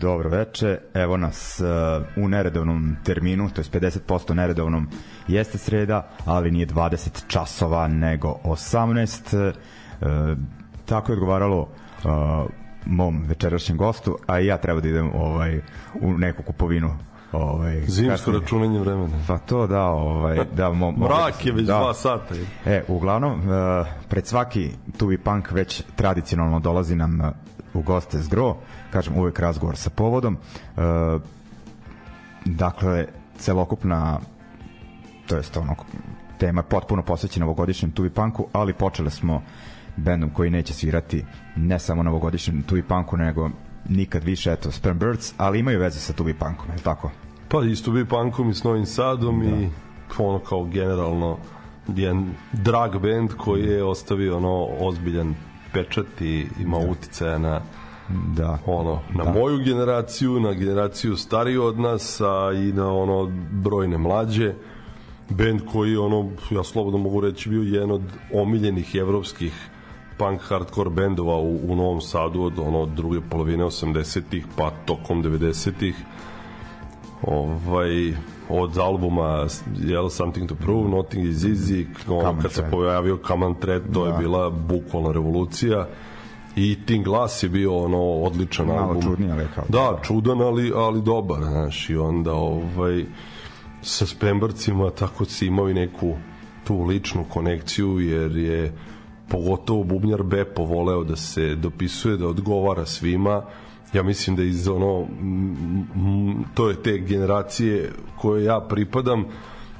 Dobro veče, evo nas uh, u neredovnom terminu, to je 50% neredovnom jeste sreda, ali nije 20 časova nego 18. Uh, tako je odgovaralo uh, mom večerašnjem gostu, a i ja treba da idem ovaj, u neku kupovinu ovaj zimsko računanje vremena. Pa to da, ovaj da mo, mrak je već 2 da. sata. E, uglavnom uh, pred svaki Tubi Punk već tradicionalno dolazi nam u goste zgro, kažem uvek razgovor sa povodom. E, dakle, celokupna to jest ono tema potpuno posvećena novogodišnjem Tubi Punku, ali počeli smo bendom koji neće svirati ne samo novogodišnjem Tubi Punku, nego nikad više, eto, Sperm Birds, ali imaju veze sa Tubi Punkom, je tako? Pa i s Tubi Punkom i s Novim Sadom da. i ono kao generalno jedan drag band koji je ostavio ono ozbiljan pečat i ima da. uticaja na da. Ono na da. moju generaciju, na generaciju stariju od nas, a i na ono brojne mlađe. Bend koji ono ja slobodno mogu reći bio jedan od omiljenih evropskih punk hardcore bendova u, u Novom Sadu od ono druge polovine 80-ih pa tokom 90-ih ovaj od albuma jel, Something to Prove, Nothing is Easy, ono, kad se pojavio Common Thread, to da. je bila bukvalna revolucija i Ting Glass je bio ono odličan Malo album. čudnije, ali kao. Da, čudan, ali, ali dobar, znaš, i onda ovaj, sa Sprembarcima tako si imao i neku tu ličnu konekciju, jer je pogotovo bubnjar Bepo voleo da se dopisuje, da odgovara svima ja mislim da iz ono to je te generacije koje ja pripadam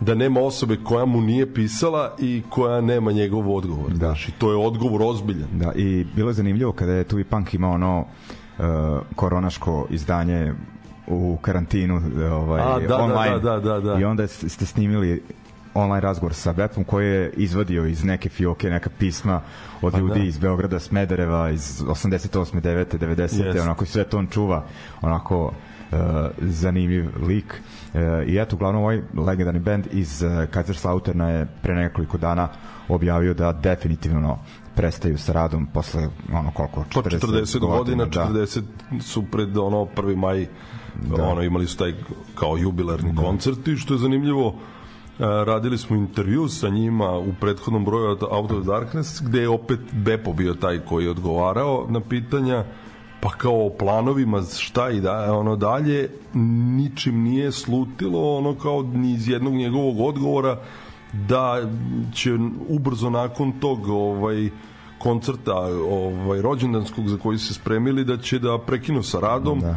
da nema osobe koja mu nije pisala i koja nema njegov odgovor. Da. Znaš, i to je odgovor ozbiljan. Da, i bilo je zanimljivo kada je Tuvi Punk imao ono uh, koronaško izdanje u karantinu ovaj, A, da, online da, da, da, da. i onda ste snimili online razgovor sa Bepom koji je izvadio iz neke fioke neka pisma od Pa ljudi da. iz Beograda, Smedereva, iz 88. 9. 90. Jest. onako sve to on čuva, onako uh, zanimljiv lik. Uh, I eto, uglavnom ovaj legendarni band iz uh, Kaiserslauterna je pre nekoliko dana objavio da definitivno prestaju sa radom posle ono koliko 40, Pa 40 godina, da. 40 su pred ono 1. maj da. ono imali su taj kao jubilarni da. koncert i što je zanimljivo e, radili smo intervju sa njima u prethodnom broju Out of Darkness gde je opet Bepo bio taj koji je odgovarao na pitanja pa kao o planovima šta i da ono dalje ničim nije slutilo ono kao ni iz jednog njegovog odgovora da će ubrzo nakon tog ovaj koncerta ovaj rođendanskog za koji se spremili da će da prekinu sa radom Da.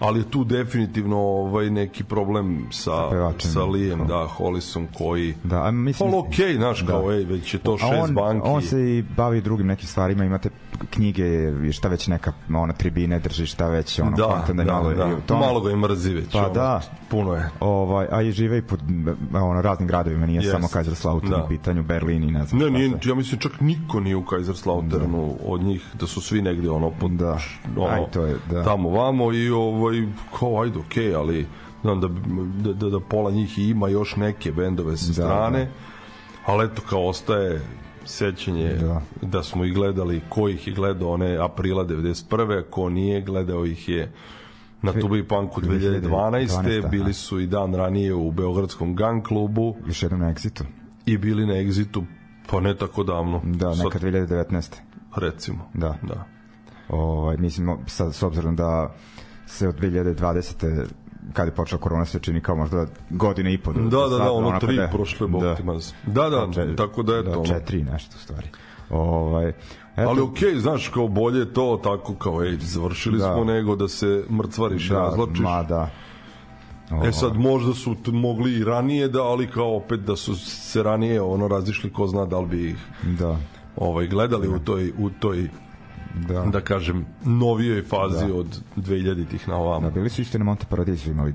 ali je tu definitivno ovaj neki problem sa pevačem. sa Lijem da Hollisom koji Da, a mislim, okej, okay, znaš, kao, ej, već je to A šest on, banki. on se i bavi drugim nekim stvarima, imate knjige, šta već neka ona tribine drži, šta već ono da, content, da, malo, da, i u tome. malo ga i mrzi već. Pa ono, da. Puno je. Ovaj, a i žive i pod ono, raznim gradovima, nije Jest. samo Kaiserslautern Da. u pitanju, Berlin i ne znam Ne, nije, sve. ja mislim čak niko nije u Kaiserslauternu od njih, da su svi negde ono pod, Da. ono, Aj, to je, da. tamo vamo i ovaj, kao ajde okej, ali znam da, da, da, da pola njih ima još neke bendove sa Da, strane, da. ali eto kao ostaje sećanje da. Da. smo ih gledali, ko ih je gledao one aprila 91. ko nije gledao ih je na Tubi Punku 2012. 2012, bili su i dan ranije u Beogradskom gang klubu Još jednom na Exitu. i bili na Exitu pa ne tako davno. Da, neka 2019. recimo. Da. Da. Ovaj, mislim, sad, s obzirom da se od 2020 kad je počela korona se čini kao možda godine i po. Da, da, sad, da, ono tri da- prošle bog da. ti maz. Da, da, Čet- tako da je da, to. ono. četiri nešto u stvari. Ovaj, eto, Ali okej, znaš, kao bolje je to tako kao, ej, završili Da. smo nego da se mrcvariš i da, razlačiš. Ma da. E sad, možda su mogli i ranije da, ali kao opet da su se ranije ono razišli, ko zna da li bi ih Da, ovaj, gledali u toj, u toj da. da kažem, novijoj fazi da. od 2000-ih na ovamo. Da, bili su isto i na Monte Paradisu imali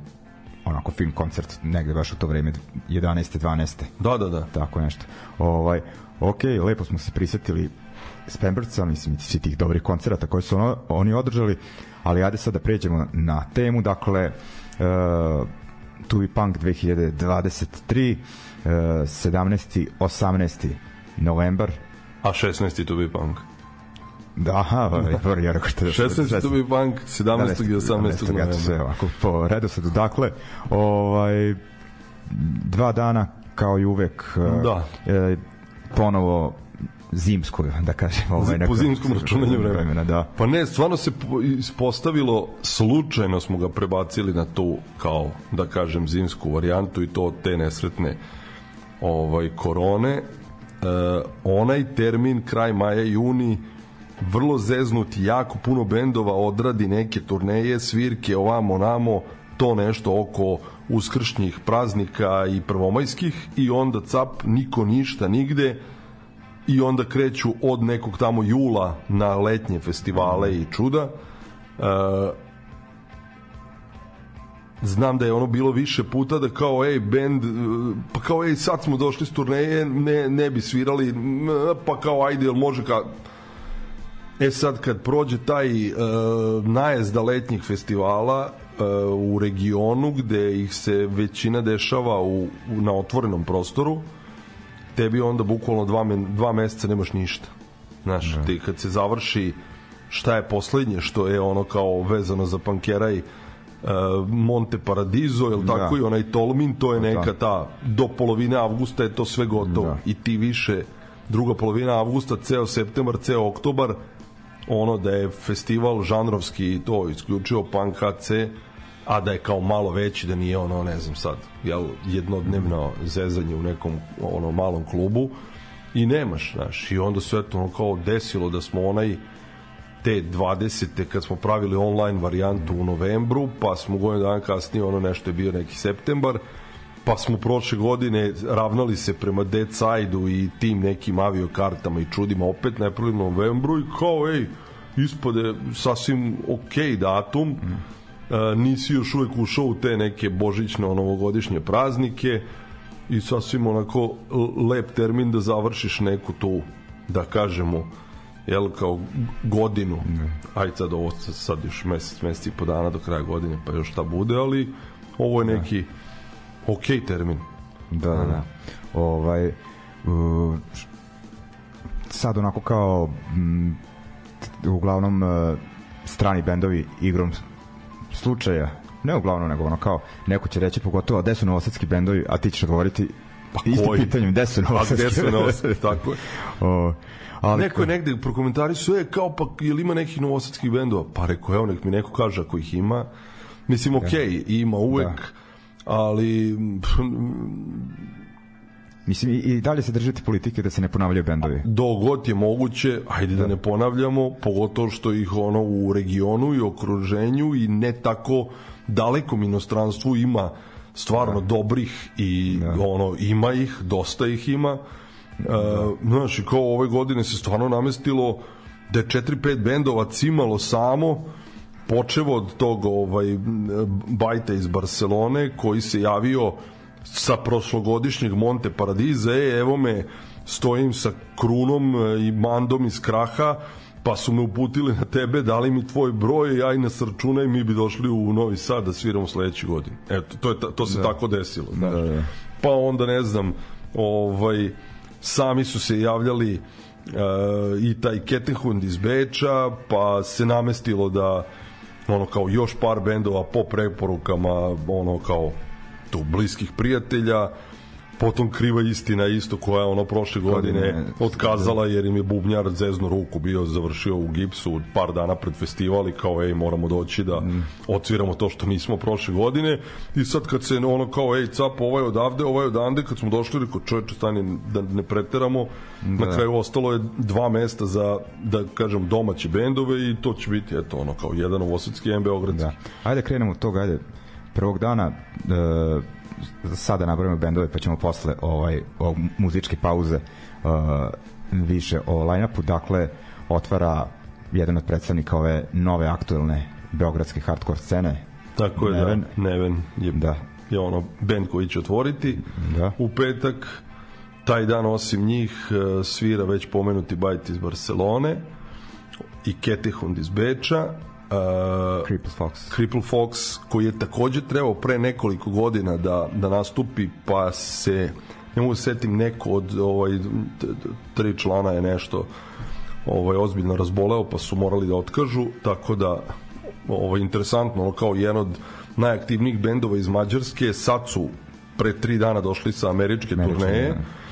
onako film koncert negde baš u to vreme 11. 12. Da, da, da. tako nešto. Ovaj, ok, lepo smo se prisetili Spamberca, mislim, i svih tih dobrih koncerata koje su ono, oni održali, ali ajde sad da pređemo na temu, dakle, uh, Tuvi Punk 2023, uh, 17. 18. novembar, A 16. to bi punk. Da, aha, prvi ja rekao što je 16. to bi punk, 17. i 18. Eto novembra. sve ovako po redosledu. Dakle, ovaj, dva dana kao i uvek Da. e, ponovo zimsko, da kažem. Ovaj, po zimskom računanju vremena. Da. Pa ne, stvarno se po- ispostavilo, slučajno smo ga prebacili na tu, kao, da kažem, zimsku varijantu i to od te nesretne ovaj, korone. E, onaj termin kraj maja i juni vrlo zeznut, jako puno bendova odradi neke turneje, svirke, ovamo, namo, to nešto oko uskršnjih praznika i prvomajskih i onda cap, niko ništa nigde i onda kreću od nekog tamo jula na letnje festivale i čuda. E, znam da je ono bilo više puta da kao ej bend e, pa kao ej sad smo došli s turneje ne, ne bi svirali pa kao ajde jel može ka E sad kad prođe taj e, najezda letnjih festivala e, u regionu gde ih se većina dešava u, u, na otvorenom prostoru tebi onda bukvalno dva, dva meseca nemaš ništa. Znaš, Da. ti kad se završi šta je poslednje što je ono kao vezano za pankeraj uh, Monte Paradiso, jel Da. tako i onaj Tolmin, to je Da. neka ta do polovine avgusta je to sve gotovo Da. i ti više druga polovina avgusta, ceo septembar, ceo oktobar ono da je festival žanrovski to isključivo punk HC a da je kao malo veći da nije ono ne znam sad jel, jednodnevno zezanje u nekom ono malom klubu i nemaš znaš i onda se eto ono kao desilo da smo onaj te 20. kad smo pravili online varijantu u novembru, pa smo godinu dana kasnije ono nešto je bio neki septembar, pa smo prošle godine ravnali se prema Dead Side-u i tim nekim aviokartama i čudima opet napravili u novembru i kao, ej, ispade sasvim ok datum, mm. e, nisi još uvek ušao u te neke božićne, novogodišnje praznike i sasvim onako lep termin da završiš neku tu, da kažemo, jel, kao godinu. Mm. Ajde sad ovo sad još mesec, mesec i po dana do kraja godine, pa još šta bude, ali ovo je da. neki da. Ok termin. Da, da, da. Ovaj, uh, sad onako kao m, uglavnom uh, strani bendovi igrom slučaja ne uglavnom nego ono kao neko će reći pogotovo gde su novosadski bendovi? A ti ćeš odgovoriti pa isto pitanjem gde su novosadski a gde su novosadski? tako je. O, ali neko je negde prokomentarisao je kao pa jel ima nekih novosadskih bendova? Pa rekao evo nek mi neko kaže ako ih ima. Mislim okej okay, ima uvek. Da. Ali Mislim, i dalje se držite politike da se ne ponavljaju bendovi. Dogod je moguće, ajde da. da ne ponavljamo, pogotovo što ih ono u regionu i okruženju i ne tako dalekom inostranstvu ima stvarno da. dobrih i da. ono ima ih, dosta ih ima. Da. Uh, znaš, kao ove godine se stvarno namestilo da je 4-5 bendova cimalo samo počevo od tog ovaj bajta iz Barcelone koji se javio sa prošlogodišnjeg Monte Paradiza, e, evo me, stojim sa krunom e, i mandom iz kraha, pa su me uputili na tebe, dali mi tvoj broj, ja i nas računaj, mi bi došli u Novi Sad da sviramo sledeće godine. Eto, to, je, to se da. tako desilo. Da, da. Pa onda, ne znam, ovaj, sami su se javljali uh, i taj Kettenhund iz Beča, pa se namestilo da ono kao još par bendova po preporukama ono kao tu bliskih prijatelja potom kriva istina isto koja ono prošle godine otkazala jer im je bubnjar zeznu ruku bio završio u gipsu par dana pred festival i kao ej moramo doći da mm. odsviramo to što nismo prošle godine i sad kad se ono kao ej cap ovaj odavde ovaj odande kad smo došli rekao čoveče stani da ne preteramo da. na kraju ostalo je dva mesta za da kažem domaće bendove i to će biti eto ono kao jedan novosadski jedan beogradski da. ajde krenemo od toga ajde prvog dana e, sada nabrojimo bendove pa ćemo posle ovaj, o muzičke pauze e, više o line-upu dakle otvara jedan od predstavnika ove nove aktuelne beogradske hardcore scene tako je Neven. da Neven je, da. je ono bend koji će otvoriti da. u petak taj dan osim njih e, svira već pomenuti Bajt iz Barcelone i Ketihund iz Beča uh, Cripple Fox. Cripple Fox koji je takođe trebao pre nekoliko godina da, da nastupi pa se ne mogu da setim neko od ovaj, tri člana je nešto ovaj, ozbiljno razboleo pa su morali da otkažu tako da ovaj, interesantno kao jedan od najaktivnijih bendova iz Mađarske sad su pre tri dana došli sa američke, američke turneje da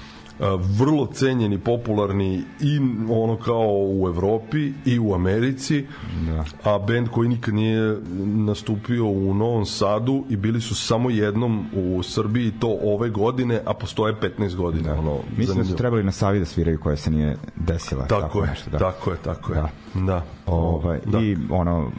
vrlo cenjeni, popularni i ono kao u Evropi i u Americi, da. a bend koji nikad nije nastupio u Novom Sadu i bili su samo jednom u Srbiji to ove godine, a postoje 15 godina. Da. Ono, Mislim zanimljivo. da su trebali na Savi da sviraju koja se nije desila. Tako, tako je, nešto, da. tako je, tako je. Da. da. Ovaj, da. I ono, uh,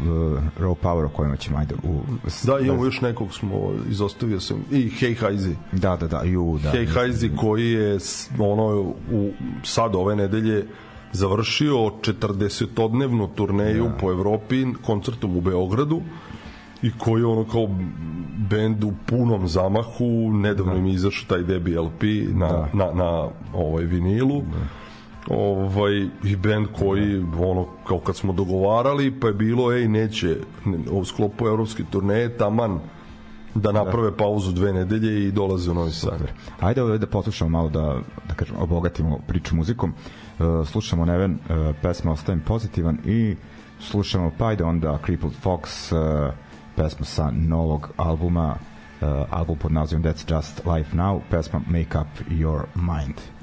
Raw Power o kojima ćemo ajde u... Da, imamo još nekog smo, izostavio sam, i Hey Hajzi. Da, da, da, ju, da. Hey Hajzi koji je ono u sad ove nedelje završio 40-odnevnu turneju ja. po Evropi koncertom u Beogradu i koji je ono kao bend u punom zamahu nedavno da. im izašao taj debi LP na, da. na, na ovaj vinilu da. ovaj, i bend koji ono kao kad smo dogovarali pa je bilo ej neće u sklopu evropske turneje taman da naprave da. pauzu dve nedelje i dolaze u Novi Sad. Ajde ovde da poslušamo malo da, da kažem, obogatimo priču muzikom. Uh, slušamo Neven, uh, pesma Ostavim pozitivan i slušamo pa ajde onda Crippled Fox, uh, pesma sa novog albuma, uh, album pod nazivom That's Just Life Now, pesma Make Up Your Mind.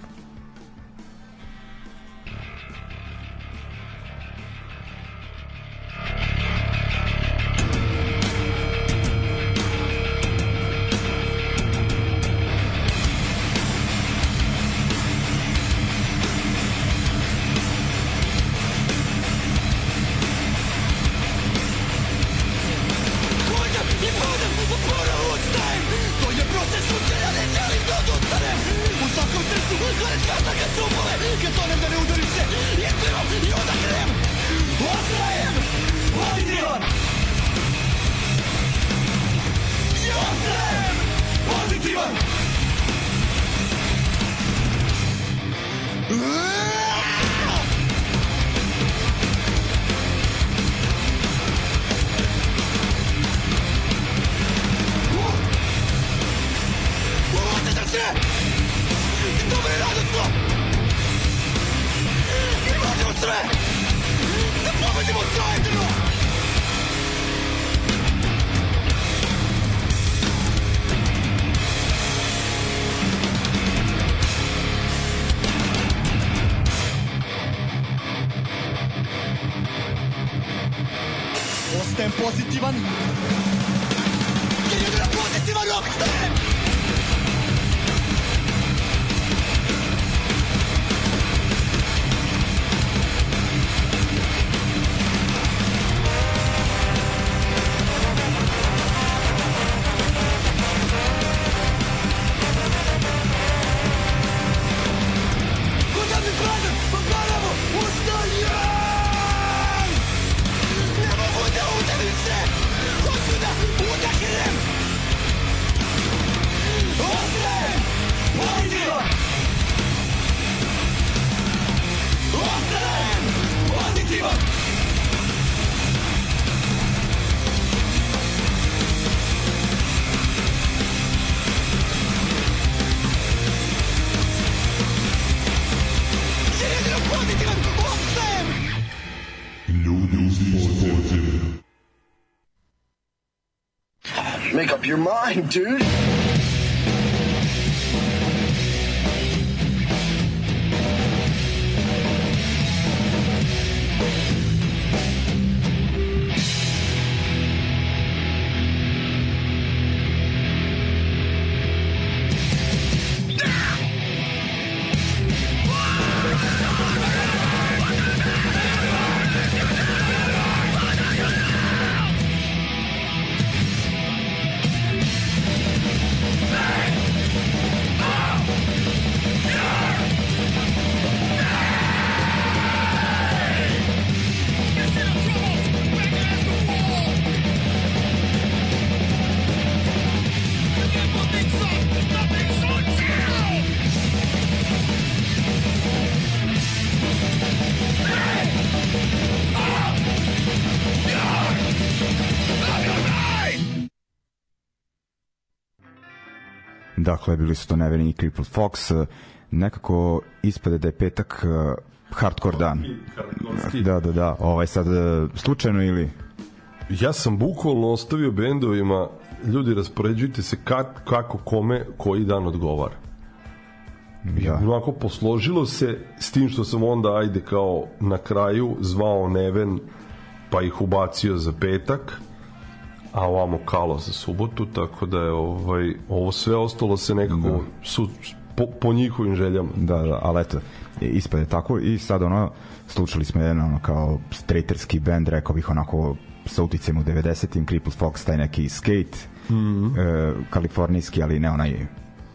Make up your mind, dude. Dakle, bili su to Neverni i Crippled Fox. E, Nekako ispade da je petak e, hardcore dan. Da, da, da. Ovaj sad e, slučajno ili Ja sam bukvalno ostavio bendovima ljudi raspoređujte se kak, kako kome koji dan odgovara. ja. Onako posložilo se s tim što sam onda ajde kao na kraju zvao Neven pa ih ubacio za petak a ovamo kalo za subotu tako da je ovaj, ovo sve ostalo se nekako da. su, po, po njihovim željama Da, da, ali eto, ispade tako i sad ono, slušali smo jedan ono kao straterski band, rekao bih onako sa uticem u 90-im, Crippled Fox, taj neki skate, mm -hmm. e, kalifornijski, ali ne onaj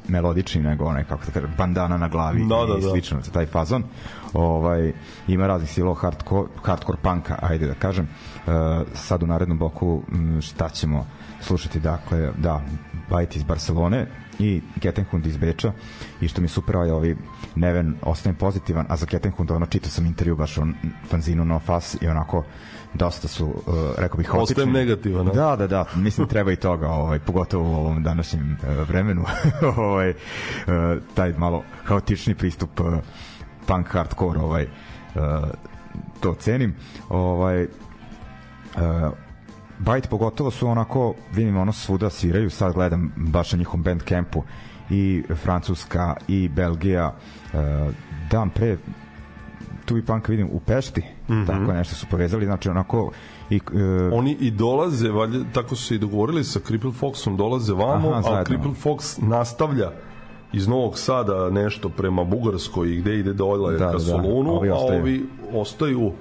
melodični, nego onaj, kako da kažem, bandana na glavi Da, da, i da. slično, taj fazon. Ovaj, ima raznih stilova hardcore, hardcore punka, ajde da kažem. E, sad u narednom bloku m, šta ćemo slušati, dakle, da, Bite iz Barcelone i Kettenhund iz Beča i što mi super ovaj, ovaj Neven ostajem pozitivan, a za Kettenhund ono čitao sam intervju baš on fanzinu No Fuss i onako dosta su, uh, rekao bih, haotični. Ostajem negativan? Da, da, da, mislim treba i toga, ovaj, pogotovo u ovom današnjem uh, vremenu, ovaj, uh, taj malo haotični pristup uh, punk hardcore, ovaj, uh, to cenim. Ovaj, uh, Bite pogotovo su onako, vidim ono svuda sviraju, sad gledam baš na njihovom bandcampu i Francuska i Belgija uh, dan pre tu i punk vidim u Pešti mm. -hmm. tako nešto su povezali znači onako i, uh, Oni i dolaze, valjda, tako su se i dogovorili sa Crippled Foxom, dolaze vamo, Aha, a. Crippled Fox nastavlja iz Novog Sada nešto prema Bugarskoj i gde ide dole Da, da, da, ka da. Solunu, Ovi a ovi ostaju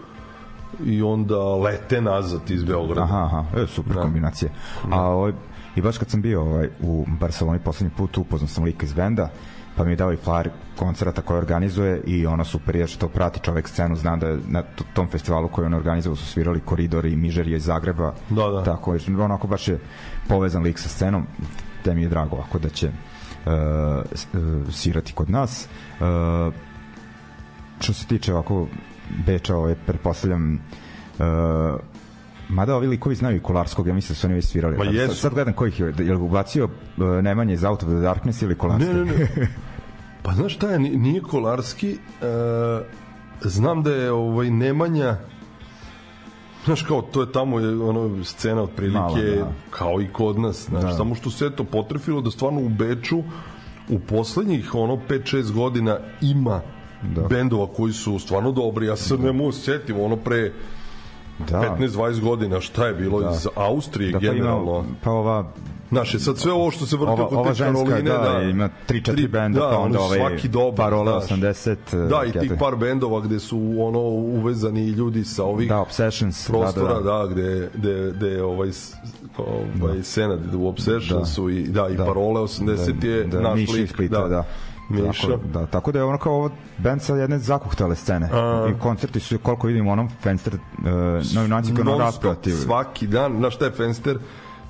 i onda lete nazad iz Beograda. Aha, aha, e, super da. kombinacija. A ovaj, i baš kad sam bio ovaj, u Barceloni poslednji put, upoznao sam lika iz benda, pa mi je dao i flyer koncerata koje organizuje i ono super je što prati čovek scenu, zna da je na tom festivalu koji on organizovao su svirali Koridori i Mižerije iz Zagreba. Da, da. Tako je, onako baš je povezan lik sa scenom, te mi je drago ako da će uh, uh, svirati kod nas. Uh, što se tiče ovako Beča, ovaj, pretpostavljam uh, Mada ovi likovi znaju i Kolarskog, ja mislim da su oni već svirali. Ma Sad- jesu. Sad, sad gledam kojih je, je li ubacio uh, Nemanje iz Out of the Darkness ili Kolarskog? Ne, ne, ne. Pa znaš šta je, Ni- nije Kolarski, e, znam da je ovaj Nemanja, znaš kao, to je tamo je ono scena otprilike Malo, da. kao i kod nas, znaš, Da. samo što se to potrefilo da stvarno u Beču u poslednjih ono 5-6 godina ima Da. bendova koji su stvarno dobri, ja se ne mogu sjetim ono pre Da. 15-20 godina šta je bilo Da. iz Austrije Da, pa, ima, generalno. pa ova Znaš, je sad sve ovo što se vrti oko te Karoline, da, ima 3-4 tri- benda, da, pa onda ovaj svaki dobar, Parole znaš. 80. Da, i tih par bendova gde su ono uvezani ljudi sa ovih Da, Obsessions. prostora, da, da. da, gde, gde, gde ovaj, ovaj Senad u Obsessionsu i, da, i Da. Parole 80 je da, naš Miša iz lik. Splita, da. Miša. Tako, da, tako da je ono kao ovo band sa jedne zakuhtale scene. A. I koncerti su, koliko vidim, onom Fenster, uh, Novi Naci kao ono svaki dan, znaš šta je Fenster?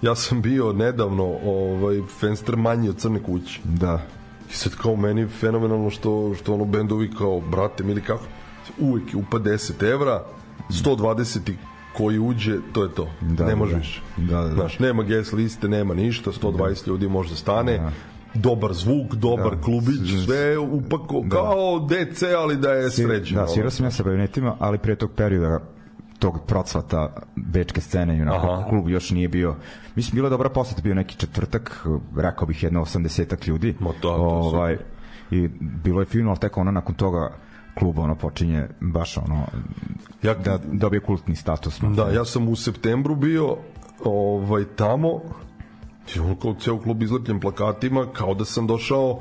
Ja sam bio nedavno ovaj, Fenster manji od Crne kuće. Da. I sad kao meni fenomenalno što, što ono bendovi kao, brate, mili kako, uvijek je upa 10 evra, 120 koji uđe, to je to. Da, ne da, može da. više. Da, da, da. Znaš, nema guest liste, nema ništa, 120 ljudi može da stane, dobar zvuk, dobar Da. klubić, sve upako, Da. kao DC, ali da je sređeno. Da, svirao sam ja sa bajonetima, ali pre tog perioda tog procvata bečke scene i onako Aha. klub još nije bio mislim bila je dobra poseta bio neki četvrtak rekao bih jedno 80 ljudi Ma to, to je ovaj, i bilo je fino ali tek ono nakon toga klub ono počinje baš ono Ja- da dobije kultni status Da, ja sam u septembru bio ovaj, tamo kao ceo klub izlepljen plakatima kao da sam došao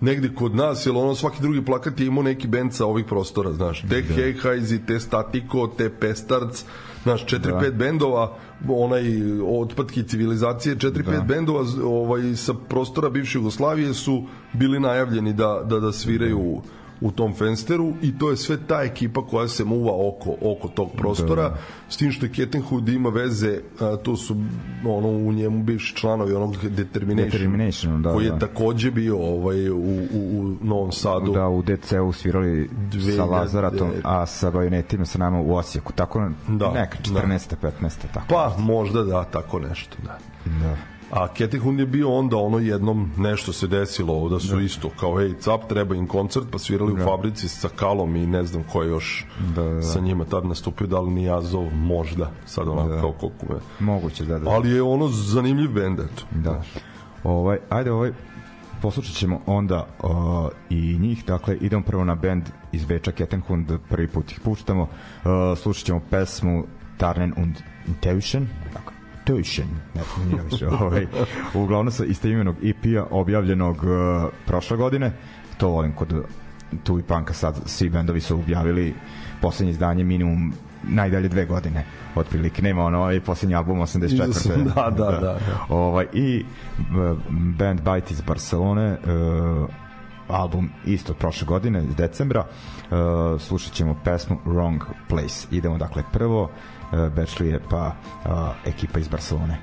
negde kod nas, jer ono svaki drugi plakat je imao neki bend sa ovih prostora, znaš, te da. Hejhajzi, te Statiko, te Pestarc, znaš, 4-5 bendova, onaj otpadki civilizacije, 4-5 Da. bendova ovaj, sa prostora bivše Jugoslavije su bili najavljeni da, da, da sviraju u, u tom fensteru i to je sve ta ekipa koja se muva oko, oko tog prostora Da. s tim što je Kettenhood ima veze a, to su ono u njemu bivši članovi onog Determination, Determination, da, koji je da. takođe bio ovaj, u, u, u Novom Sadu da u DC-u svirali sa 2000, Lazaratom, a sa bajonetima sa nama u Osijeku, tako Da, neka 14. 15. tako. pa možda da tako nešto da. Da. A Ketihun je bio onda ono jednom nešto se desilo da su da. isto kao ej cap treba im koncert pa svirali da. u fabrici sa Kalom i ne znam ko je još Da, da, da. sa njima tad nastupio da li ni Azov možda sad onako Da. kao koliko me Moguće, da, da. ali je ono zanimljiv bend eto Da. Ovaj, ajde, ovaj, poslušat ćemo onda uh, i njih, dakle idemo prvo na band iz Beča Kettenhund, prvi put ih puštamo, uh, slušat ćemo pesmu Tarnen und Teuschen, tako, Teuschen, ne znam nije više, ovaj, uglavnom sa istoimenog EP-a objavljenog uh, prošle godine, to volim kod tu i panka sad svi bendovi su objavili poslednje izdanje minimum najdalje dve godine otprilike nema ono ovaj poslednji album 84. Da, da, da, da. Ovaj, I band Bite iz Barcelone, uh, album isto od prošle godine, iz decembra. Uh, slušat ćemo pesmu Wrong Place. Idemo dakle prvo, uh, Bečlije pa ekipa iz Barcelone.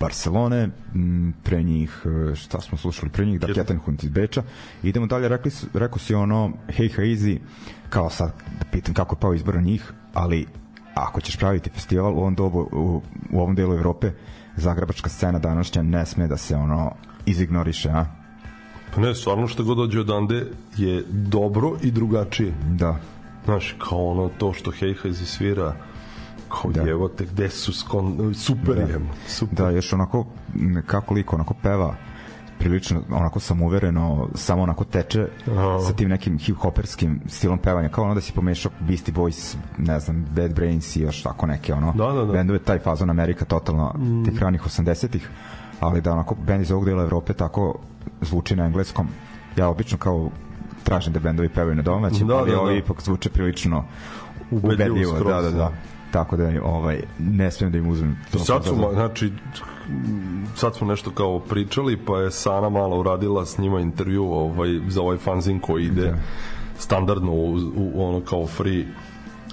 Barcelone, pre njih, e, šta smo slušali pre njih, da Kettenhund iz Beča. Idemo dalje, rekli, rekao si ono, Hey Hazy, kao sad da pitam kako je pao izbor njih, ali ako ćeš praviti festival u ovom dobu, u, u ovom delu Evrope, zagrebačka scena današnja ne sme da se ono izignoriše, a? Pa ne, stvarno što god dođe odande je dobro i drugačije. Da, Znaš, kao ono to što Hejhajzi svira, kao Da. da. jevo te, gde su skon, super Da. je, super. Da, još onako, kako liko onako peva, prilično onako samuvereno, samo onako teče Aha. sa tim nekim hip-hoperskim stilom pevanja, kao ono da si pomešao Beastie Boys, ne znam, Bad Brains i još tako neke ono, Da, da, da. bendove, taj fazon Amerika totalno mm. tih ranih 80-ih, ali da onako bend iz ovog dela Evrope tako zvuči na engleskom, ja obično kao tražim da bendovi pevaju na domaćem, Da, ali da, da. ovi ipak zvuče prilično Ubedljivo ubedljivo, skroz, da, da, da. Tako da ovaj ne smem da im uzmem to Sad su, ma- znači, sad smo nešto kao pričali, pa je Sana malo uradila s njima intervju ovaj, za ovaj fanzin koji ide Da. standardno u, u ono kao free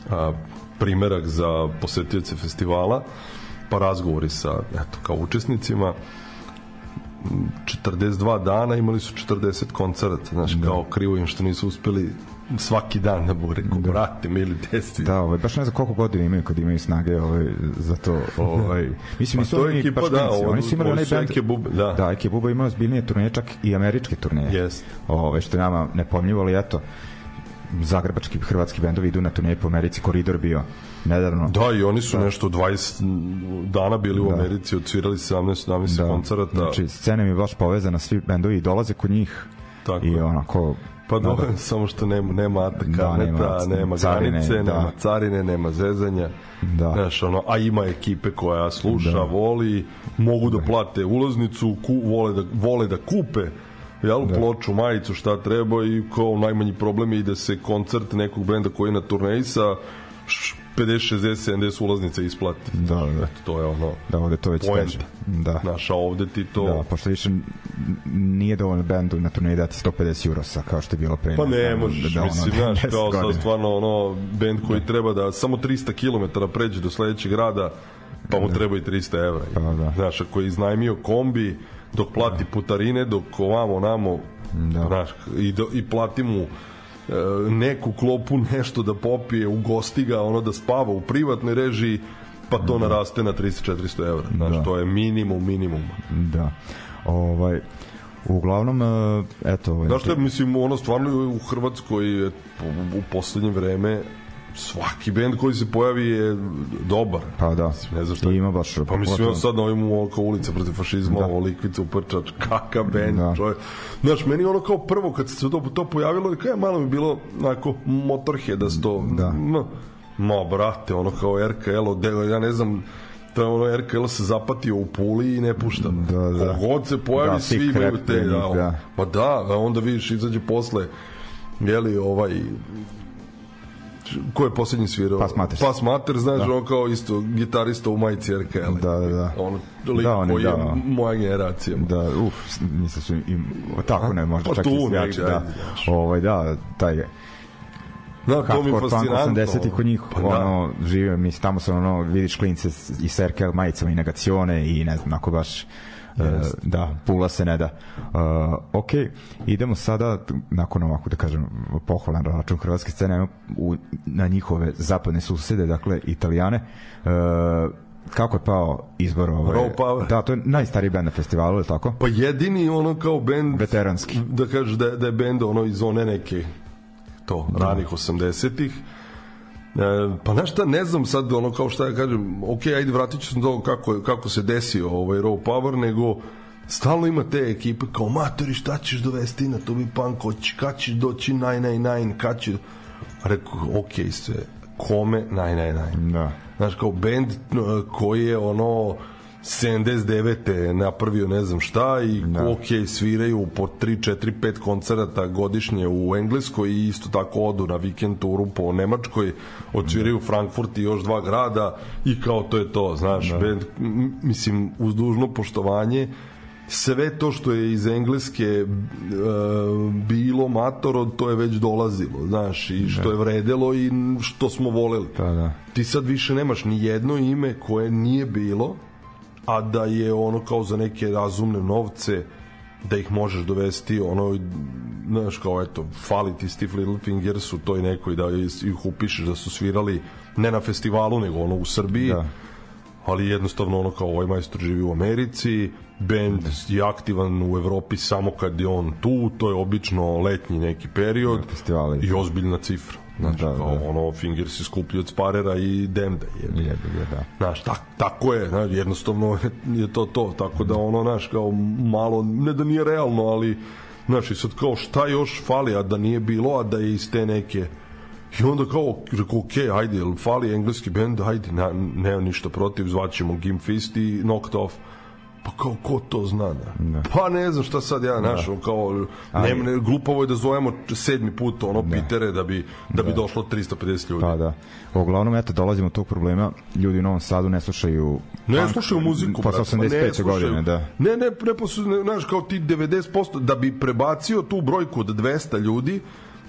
a, primerak za posetioce festivala, pa razgovori sa eto, kao učesnicima 42 dana imali su 40 koncerata, znaš, Da. kao krivo im što nisu uspeli svaki dan da bude, rekao, brate, mili desi. Da, ovaj, baš ne znam koliko godina imaju kad imaju snage ovaj, za to. Ovaj. Mislim, Pa nisu to je oni ekipa, baš da, ovo- oni su imali onaj band... Bube, da. Da, Eke Buba imao zbiljnije turneje, čak i američke turneje. Jest. Ove, što je nama nepomljivo, ali eto, zagrebački, hrvatski bendovi idu na turneje po Americi, koridor bio nedavno. Da, i oni su nešto 20 dana bili u Da. Americi, odsvirali 17 17 da. koncerata. Znači, scena mi je baš povezana, svi bendovi dolaze kod njih Tako i onako... Pa da, da, samo što nema nema ATK, Da, da, nema nema, nema carine, granice, da. nema carine, nema zezanja. Da. Znaš, ono, a ima ekipe koja sluša, Da. voli, mogu da plate ulaznicu, ku, vole, da, vole da kupe jel, Da. ploču, majicu, šta treba i kao najmanji problem je i da se koncert nekog brenda koji je na turneji sa š- 50, 60, 70 ulaznica isplati. Da, da. To je ono, Da, ovde to već teže. Da. naša ovde ti to... Da, pošto više nije dovoljno bendu na turneji dati 150 eurosa kao što je bilo pre. Pa ne znam, možeš, da, ono, mislim, znaš, 10 kao sad stvarno ono, band koji treba da samo 300 km pređe do sledećeg grada, pa mu treba i 300 evra. Pa da. Znaš, ako je iznajmio kombi, dok plati putarine, dok ovamo, namo, Da. znaš, i, do, i plati mu neku klopu nešto da popije, ugosti ga, ono da spava u privatnoj režiji, pa to naraste na 300-400 evra. Znaš, Da. to je minimum minimum. Da. Ovaj, uglavnom, e, eto... Ovaj, Znaš što je, mislim, ono stvarno u Hrvatskoj u poslednje vreme svaki bend koji se pojavi je dobar. Pa da, Ne znam šta I ima baš... Pa mislim, ja sad na ovim ovo kao ulica protiv fašizma, Da. ovo likvica uprčač, kakav bend, Da. da. čovjek. Znaš, meni ono kao prvo kad se to, to pojavilo, kao je malo mi bilo onako motorheada sto. Da. Ma, ma, brate, ono kao RKL, od- ja ne znam, to je ono RKL se zapatio u puli i ne pušta. Da, da. Kogod se pojavi, Da, svi imaju te, da, da. Pa da, onda vidiš, izađe posle, jeli, ovaj, ko je poslednji svirao? Pas Matters. Pas Mater, znaš, da. on kao isto gitarista u majici RKL. Da, da, da. On, lik Da, on je, koji je da. moja generacija. Da, uf, mislim su im, tako ne, možda Pa čak i svijači, da. znaš. Ovaj, da, taj Da, to mi je fascinantno. 80 kod njih Pa da. ono živio mislim tamo se ono vidiš klince i serkel majicama i negacione i ne znam ako baš Uh, da, pula se ne da. Uh, ok, idemo sada, nakon ovako da kažem, pohvalan račun hrvatske scene, u, na njihove zapadne susede, dakle, italijane. Uh, kako je pao izbor ovaj, Raw Power. Da, to je najstariji band na festivalu, je tako? Pa jedini ono kao bend Veteranski. da kažeš da, da je bend ono iz one neke to, ranih 80-ih E, pa znaš šta, ne znam sad ono kao šta ja kažem, ok, ajde vratit ću se to kako, kako se desio ovaj Raw Power, nego stalno ima te ekipe kao matori šta ćeš dovesti na to bi punk, kad ćeš doći 999, kad će A rekao, ok, sve, kome 999? Da. Znaš, kao band uh, koji je ono 79. napravio ne znam šta i Da. da. ok, sviraju po 3, 4, 5 koncerata godišnje u Engleskoj i isto tako odu na vikend turu po Nemačkoj, odsviraju Frankfurt i još dva grada i kao to je to, znaš, da. band, mislim, uz dužno poštovanje, sve to što je iz engleske e, bilo matoro, to je već dolazilo, znaš, i što je vredelo i što smo voleli. Da, da. Ti sad više nemaš ni jedno ime koje nije bilo a da je ono kao za neke razumne novce da ih možeš dovesti ono znaš kao eto fali ti Steve Littlefingers u toj nekoj da ih upišeš da su svirali ne na festivalu nego ono u Srbiji Da. ali jednostavno ono kao ovaj majstor živi u Americi band je aktivan u Evropi samo kad je on tu to je obično letnji neki period festivali. i ozbiljna cifra znači Da, kao da. ono Fingers je skuplji od Sparera i Demda je Jebi ga, da. Znaš, tak, tako je, znaš, jednostavno je to to, tako da ono, znaš, kao malo, ne da nije realno, ali, znaš, i sad kao šta još fali, a da nije bilo, a da je iz te neke, i onda kao, rekao, ok, ajde, jel fali engleski bend, ajde, ne, nema ništa protiv, zvaćemo Gim Fist i Knocked Off, pa kao, ko to zna, da? Da. Pa ne znam šta sad ja, znaš, ono kao, Ali- ne, ne, glupavo je da zovemo sedmi put, ono, Pitere, da bi, da bi došlo 350 ljudi. Pa da. Uglavnom, eto, dolazimo do tog problema. Ljudi u Novom Sadu ne slušaju Ne punk slušaju muziku, posle brate, pa 85. ne slušaju. godine, da. Ne, ne, ne, znaš, kao ti 90%, da bi prebacio tu brojku od 200 ljudi,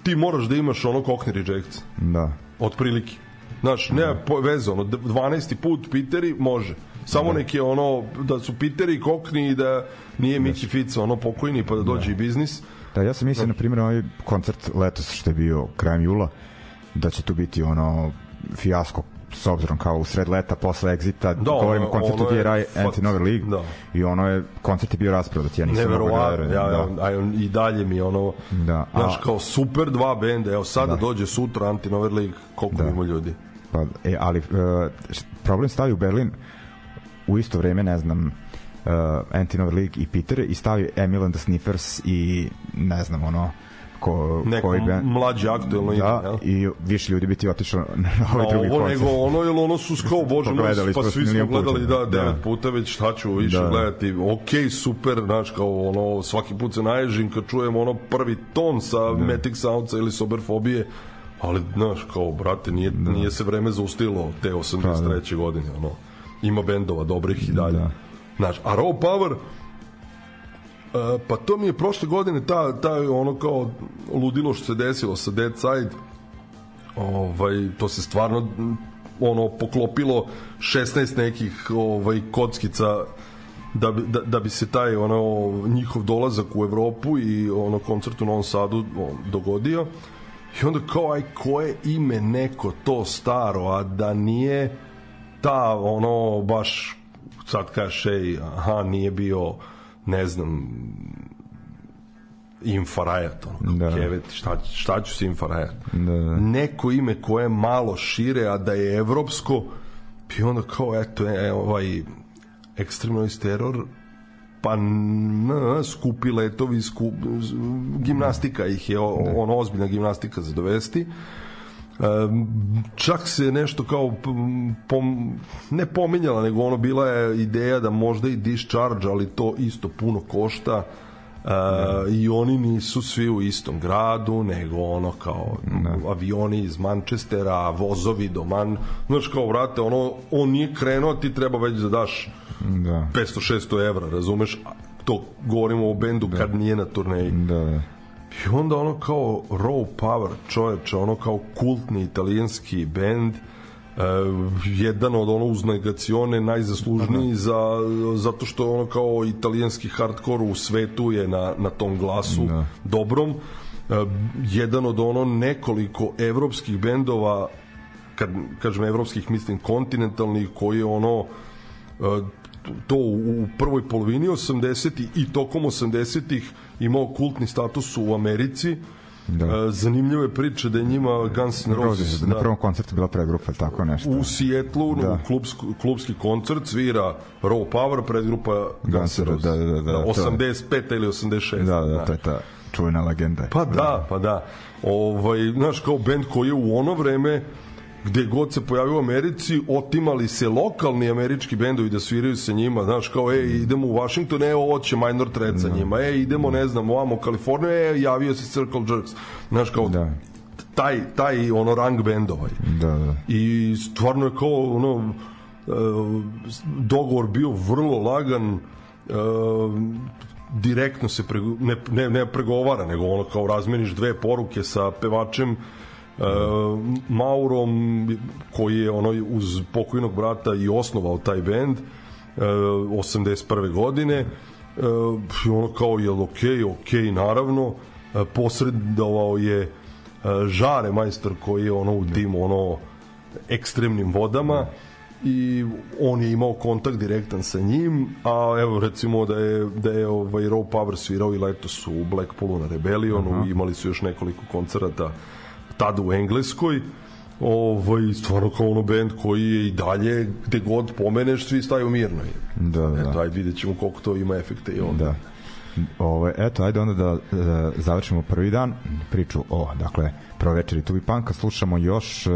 ti moraš da imaš ono Cockney Rejects, Da. otprilike. Znaš, ne veze, ono, d- 12. put Piteri može. Samo Da. neki ono, da su Piteri Cockney i da nije Miki Fica ono pokojni pa da dođe i biznis. Da, ja sam mislio, na primjer, ovaj koncert letos što je bio krajem jula, da će tu biti ono fijasko s obzirom kao u sred leta posle Exita, Da, govorimo o koncertu je DRI Anti-Nover League da. i ono je, koncert je bio rasprodat, ja nisam mogao da verujem, ja, da. ja, ja, i dalje mi je ono, Da, znaš, a- kao super dva benda, evo sada dođe sutra Anti-Nover League, koliko Da. ima ljudi. Pa, e, ali uh, problem stavi u Berlin u isto vreme, ne znam, uh, Anti-Nover League i Peter i stavi Emil and the Sniffers i ne znam, ono, ko, Neko koji band- mlađe aktuelno ime, da, jel? i više ljudi bi ti otišlo na ovaj Na drugi ovo koncert. nego ono, jer ono su kao, bože pa svi smo gledali, da, da. devet puta već, šta ću više Da. gledati, ok, super, znaš, kao ono, svaki put se naježim kad čujem ono prvi ton sa Da. Matic Soundsa ili Soberfobije, ali, znaš, kao, brate, nije, nije se vreme zaustilo te 83. godine, ono, ima bendova dobrih i dalje. Da. Znaš, a Raw Power, E, pa to mi je prošle godine ta, ta ono kao ludilo što se desilo sa Dead Side ovaj, to se stvarno ono poklopilo 16 nekih ovaj kockica da bi, da, da bi se taj ono njihov dolazak u Evropu i ono koncert u Novom Sadu on, dogodio i onda kao aj koje ime neko to staro a da nije ta ono baš sad kažeš ej aha nije bio ne znam Infarajat, ono, Da. da. kevet, šta, šta ću s Infarajat? Da, da. Neko ime koje je malo šire, a da je evropsko, i onda kao, eto, e, ovaj, Extreme Noise Terror, pa n, skupi letovi, skup, gimnastika ih je, o- ono, ozbiljna gimnastika za dovesti. Čak se nešto kao pom, ne pominjala nego ono bila je ideja da možda i discharge ali to isto puno košta. Uh, i oni nisu svi u istom gradu nego ono kao avioni iz Manchestera vozovi do Man znaš kao vrate ono on nije krenuo ti treba već da daš Da. 500-600 evra razumeš? To govorimo o bendu kad nije na turneji. Da, da. I onda ono kao Raw Power, čoveče, ono kao kultni italijanski bend, e, jedan od ono uz negacione najzaslužniji za, zato što ono kao italijanski hardcore u svetu je na, na tom glasu Da. dobrom. E, jedan od ono nekoliko evropskih bendova kad kažem evropskih mislim kontinentalnih koji je ono e, to u prvoj polovini 80 i tokom 80-ih imao kultni status u Americi Da. E, zanimljive priče da je njima Guns N' Roses Roses, na prvom koncertu bila pregrupa, tako nešto. u Sijetlu Da. u klubsk, klubski koncert svira Raw Power predgrupa Guns N' Roses da, da, da, da, to je. 85 ili 86 Da, da, znaš. to je ta čuvena legenda. Pa da, pa da. Ovaj, znaš, kao bend koji je u ono vreme gde god se pojavio u Americi, otimali se lokalni američki bendovi da sviraju sa njima, znaš, kao, ej, idemo u Washington, e, ovo će Minor Threat sa njima, ej, idemo, ne znam, ovamo u Kaliforniju, e, javio se Circle Jerks, znaš, kao, Da. taj, taj, ono, rang bendovaj. Da, da. I stvarno je kao, ono, e, dogovor bio vrlo lagan, e, direktno se pre, ne, ne, ne pregovara, nego ono kao razmeniš dve poruke sa pevačem e, Maurom koji je ono uz pokojnog brata i osnovao taj bend 81. godine e, i ono kao je ok, ok naravno e, posredovao je e, Žare majstor koji je ono u tim ono ekstremnim vodama i on je imao kontakt direktan sa njim, a evo recimo da je, da je ovaj Raw Power svirao i letos u Blackpoolu na Rebellionu, uh -huh. imali su još nekoliko koncerata tada u Engleskoj, ovaj, stvarno kao ono band koji je i dalje gde god pomeneš svi staju mirno Da, da. eto ajde vidjet ćemo koliko to ima efekte i onda Da. Ovo, eto, ajde onda da e, završimo prvi dan priču o, dakle, prvo večeri Tubi Panka, slušamo još e,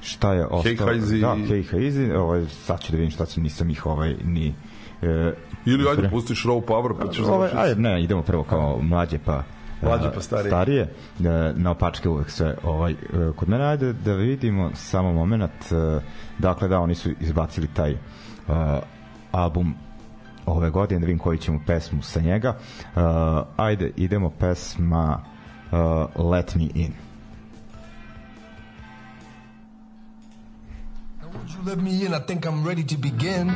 šta je ostalo. Hazy. Da, Hey Hazy, ovaj, sad ću da vidim šta sam, nisam ih ovaj, ni... E, ili ajde pustiš Raw Power pa ćeš ovaj, ajde, ne, idemo prvo kao mlađe pa Mlađe pa starije. starije e, na opačke uvek sve ovaj, e, kod mene ajde da vidimo samo moment e, dakle da oni su izbacili taj e, album ove godine da vidim koju ćemo pesmu sa njega uh, ajde idemo pesma uh, Let Me In Now, would you let me in? I think I'm ready to begin.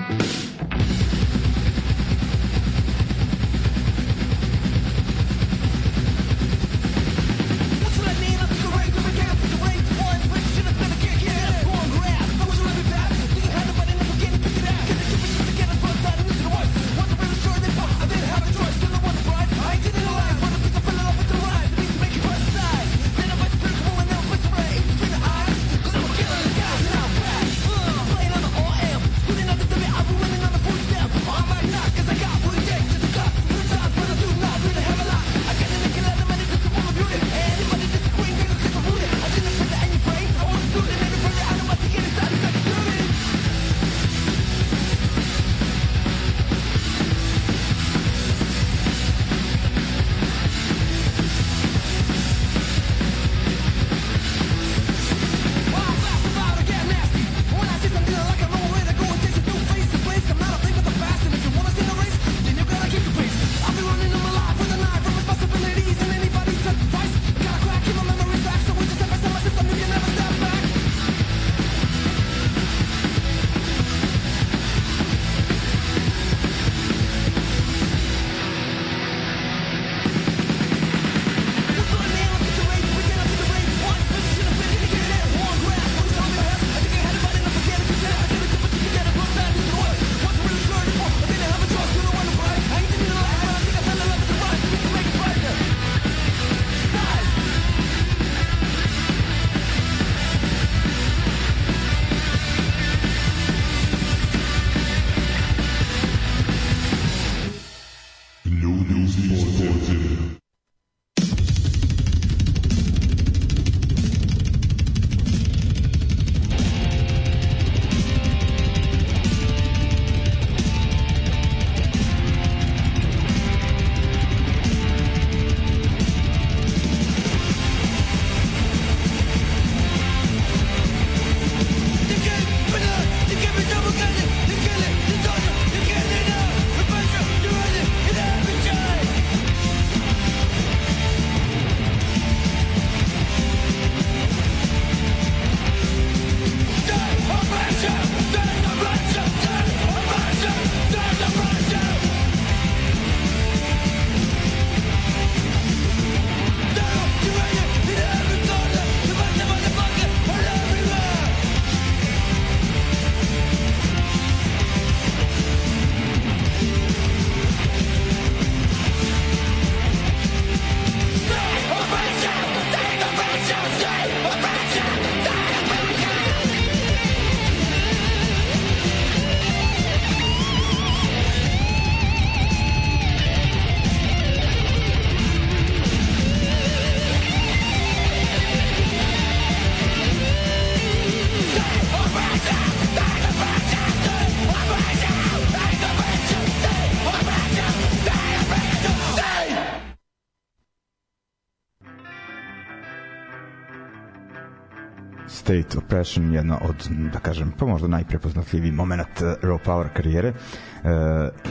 State of Passion jedna od, da kažem, pa možda najprepoznatljiviji moment uh, Raw Power karijere. E,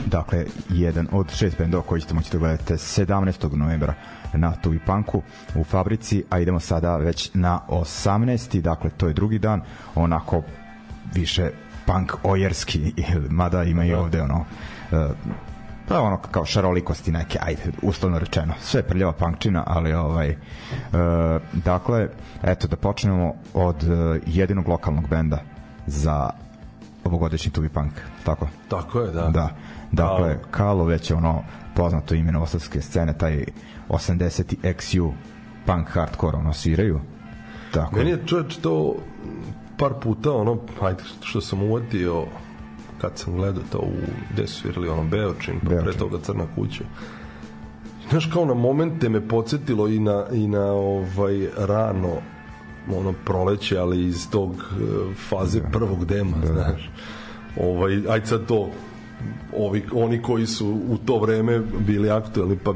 dakle, jedan od šest bendova koji ćete moći da gledate 17. novembra na Tubi Punku u fabrici, a idemo sada već na 18. Dakle, to je drugi dan, onako više punk ojerski, mada ima i ovde ono uh, pa ono kao šarolikosti neke, ajde, uslovno rečeno. Sve prljava punkčina, ali ovaj uh, dakle, eto da počnemo od uh, jedinog lokalnog benda za ovogodišnji Tubi Punk, tako? Tako je, da. Da. Dakle, Kalo već je ono poznato ime novosadske scene, taj 80. XU punk hardcore ono sviraju. Tako. Meni je čovječ to par puta ono, ajde što sam uvatio kad sam gledao to u gde su svirali ono Beočin, pa pre Beočin. toga Crna kuća. Znaš, kao na momente me podsjetilo i na, i na ovaj rano ono proleće, ali iz tog eh, faze da. prvog dema, da. znaš. Ovaj, ajde sad to ovi, oni koji su u to vreme bili aktuelni pa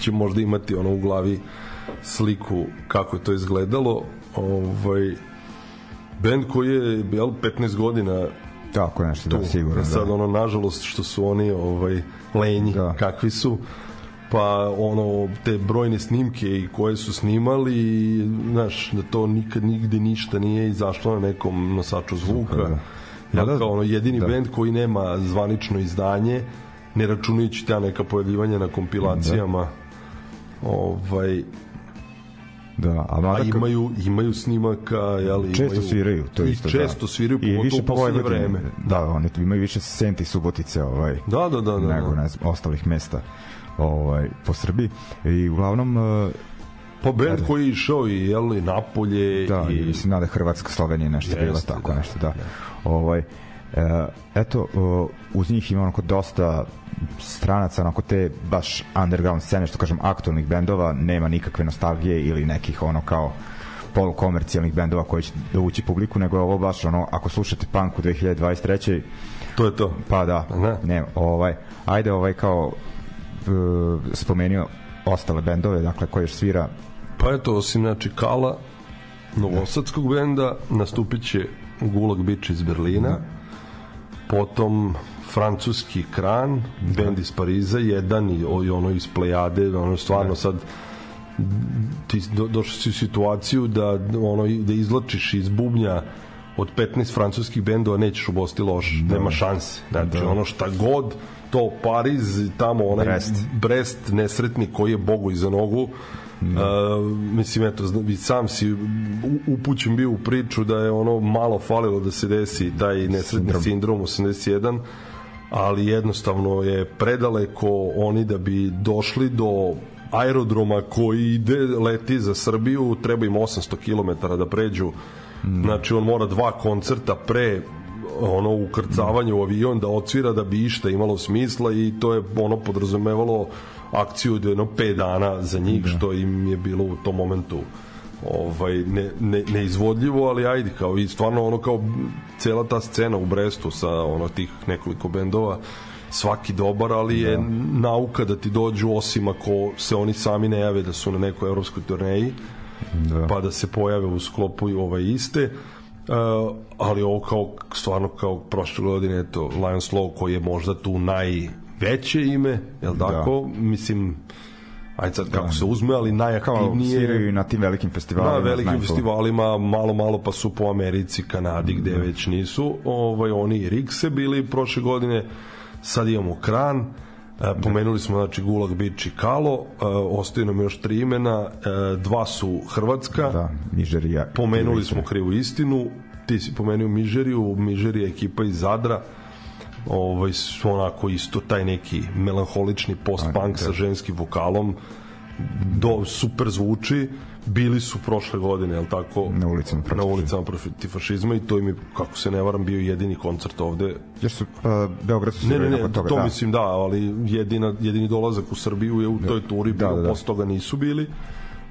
će možda imati ono u glavi sliku kako je to izgledalo ovaj bend koji je jel, 15 godina Tako nešto, tu. da, sigurno. E sad da. ono nažalost što su oni ovaj lenji Da. kakvi su pa ono te brojne snimke i koje su snimali znaš da to nikad nigde ništa nije izašlo na nekom nosaču zvuka da. ja, Da, da. kao ono jedini Da. bend koji nema zvanično izdanje ne računajući ta neka pojavljivanja na kompilacijama ovaj Da, a mada imaju imaju snimaka jeli često imaju, sviraju, to i isto često da. sviraju I pogotovo više po Vojvodini. vreme Da, oni tu imaju više Senti Subotice, ovaj. da da da da, nego da. ne znam, ostalih mesta ovaj po Srbiji i uglavnom eh, Pa bend Ajde. koji je išao i jel, i Napolje da i mislim nada Hrvatska Slovenija nešto Jeste, bila tako da. nešto da ovaj e, eto o, uz njih ima onako dosta stranaca onako te baš underground scene što kažem aktualnih bendova nema nikakve nostalgije ili nekih ono kao polukomercijalnih bendova koji će dovući publiku nego je ovo baš ono ako slušate punk u 2023 to je to. Pa da, Ne. ne, ovaj, ajde ovaj kao uh, spomenio ostale bendove, dakle koji još svira Pa eto, osim znači Kala, novosadskog benda, nastupit će Gulag Bić iz Berlina, potom francuski Kran, bend iz Pariza, jedan i, i ono iz Plejade, ono stvarno sad ti do, došli si u situaciju da ono da izlačiš iz bubnja od 15 francuskih bendova nećeš ubosti loš, nema šanse. Znači Da. ono šta god to Pariz, tamo onaj Brest. Brest nesretni koji je Bogu iza nogu Uh, mislim eto sam si upućen bio u priču da je ono malo falilo da se desi taj nesretni Sindrom. sindrom, 81 ali jednostavno je predaleko oni da bi došli do aerodroma koji ide leti za Srbiju treba im 800 km da pređu znači on mora dva koncerta pre ono ukrcavanje u avion da odsvira da bi išta imalo smisla i to je ono podrazumevalo akciju od jedno 5 dana za njih što im je bilo u tom momentu ovaj ne, ne, neizvodljivo, ali ajde kao i stvarno ono kao cela ta scena u Brestu sa ono tih nekoliko bendova svaki dobar, ali je nauka da ti dođu osim ako se oni sami ne jave da su na nekoj evropskoj turneji da. pa da se pojave u sklopu i ove iste. Uh, ali ovo kao stvarno kao prošle godine eto Lions Law koji je možda tu najveće ime jel tako? Mislim ajde sad kako se uzme ali najaktivnije sviraju na tim velikim festivalima na velikim znaju to. festivalima malo malo pa su po Americi, Kanadi gde već nisu. Ovaj oni i Rikse bili prošle godine. Sad imamo Kran. E, pomenuli smo znači Gulag, Bić i Kalo e, ostaju nam još tri imena e, dva su Hrvatska da, Nigerija. pomenuli smo krivu istinu ti si pomenuo Mižeriju Mižerija je ekipa iz Zadra ovaj su onako isto taj neki melanholični post-punk sa ženskim vokalom do super zvuči bili su prošle godine jel tako Na ulicama protiv na ulicama protiv fašizma i to im je kako se ne varam bio jedini koncert ovde Jer su, pa, Beograd su Ne, ne, ne, toga, to da. mislim da, ali jedina, jedini dolazak u Srbiju je u toj turi, Da, bio, da, da. posle toga nisu bili.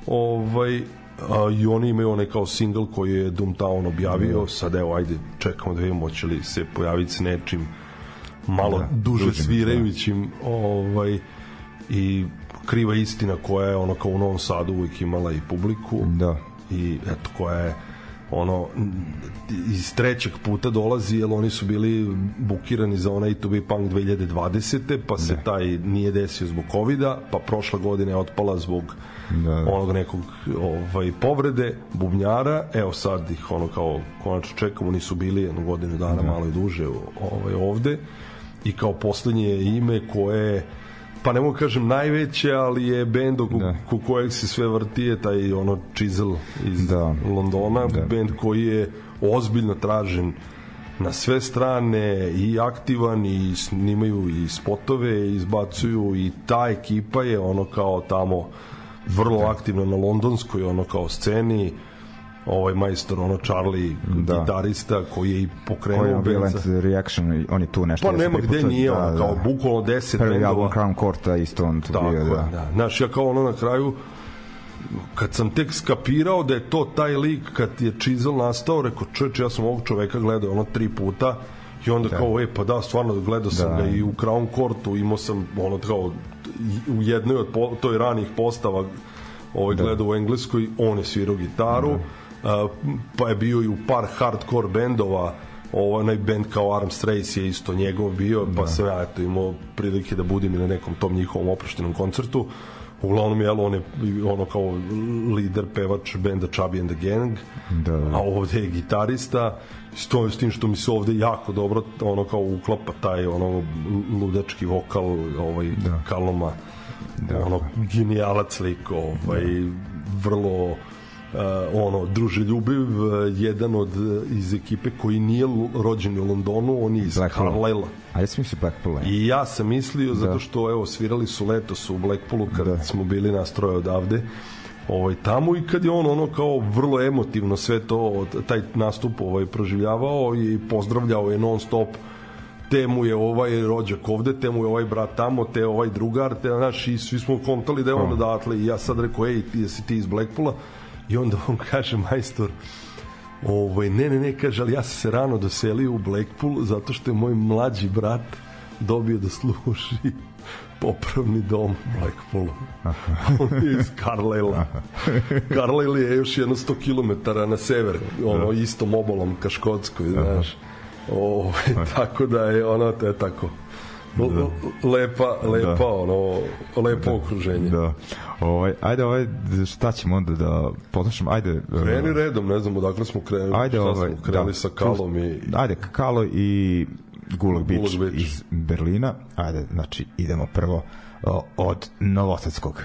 Ovaj, a, I oni imaju onaj kao single koji je Doomtown objavio, sad evo, ajde, čekamo da vidimo hoće li se pojaviti s nečim malo Da, duže dužim, svirajućim ovaj, i kriva istina koja je ono kao u Novom Sadu uvijek imala i publiku Da. i eto koja je ono iz trećeg puta dolazi jer oni su bili bukirani za onaj To Be Punk 2020. pa se Da. taj nije desio zbog covida pa prošla godina je otpala zbog Da, da. onog nekog ovaj, povrede bubnjara evo sad ih ono kao konačno čekamo nisu bili jednu godinu dana malo i duže ovaj, ovde i kao poslednje ime koje pa ne mogu kažem najveće, ali je bend oko Da. kojeg se sve vrti je taj ono Chisel iz Da. Londona, da. bend koji je ozbiljno tražen na sve strane i aktivan i snimaju i spotove i izbacuju i ta ekipa je ono kao tamo vrlo da. aktivna na londonskoj ono kao sceni ovaj majstor ono Charlie Da. da. gitarista koji je i pokrenuo Koji Violent Reaction, on je tu nešto. pa nema gde nije ono kao bukvalno 10 Prvi bendova album Crown Courta isto on tu Tako bio, da. da. Znaš, ja kao ono na kraju kad sam tek skapirao da je to taj lik kad je Chisel nastao, rekao čoveče, ja sam ovog čoveka gledao ono tri puta i onda da. kao, e, pa da, stvarno gledao sam Da. da. ga i u Crown Courtu, imao sam ono kao u jednoj od po, toj ranih postava ovaj, da. gledao u Engleskoj, on je svirao gitaru, da. Pa je bio i u par hardcore bendova, ovaj onaj bend kao Arms Race je isto njegov bio, pa sam ja eto imao prilike da budem i na nekom tom njihovom oproštenom koncertu. Uglavnom, jel, on je ono kao lider, pevač benda Chubby and the Gang, Da, da. a ovde je gitarista, s, to, s tim što mi se ovde jako dobro ono kao uklapa taj ono ludački vokal ovaj da. Kaloma da. ono genijalac lik ovaj da. vrlo uh, ono druželjubiv uh, jedan od uh, iz ekipe koji nije rođen u Londonu on je iz. Carlisle A sam mislio Blackpool. I ja sam mislio, zato što evo svirali su letos u Blackpoolu kad da. smo bili nastroje odavde. Ovaj, tamo i kad je on ono kao vrlo emotivno sve to, taj nastup ovaj, proživljavao i pozdravljao je non stop te mu je ovaj rođak ovde, te mu je ovaj brat tamo, te ovaj drugar, te znaš, i svi smo kontali da je on odatle. I ja sad rekao, ej, ti jesi ti iz Blackpoola i onda on kaže, majstor, Ovaj, ne, ne, ne, kaže, ali ja sam se rano doselio u Blackpool zato što je moj mlađi brat dobio da služi popravni dom u Blackpoolu. On je iz Carlisle. Carlisle je još jedno 100 km na sever, ono, istom obolom ka Škotskoj, znaš. O, tako da je ono, to je tako. L- lepa, lepa, da. ono, lepo da. okruženje. Da. Ovaj, ajde, ovaj, šta ćemo onda da poslušamo? Ajde, Kreni redom, ne znam odakle smo krenuli, ajde, šta ovaj, smo krenuli da, sa Kalom i... Ajde, Kalo i Gulag Beach, Gulag Beach. iz Berlina. Ajde, znači, idemo prvo od Novosadskog.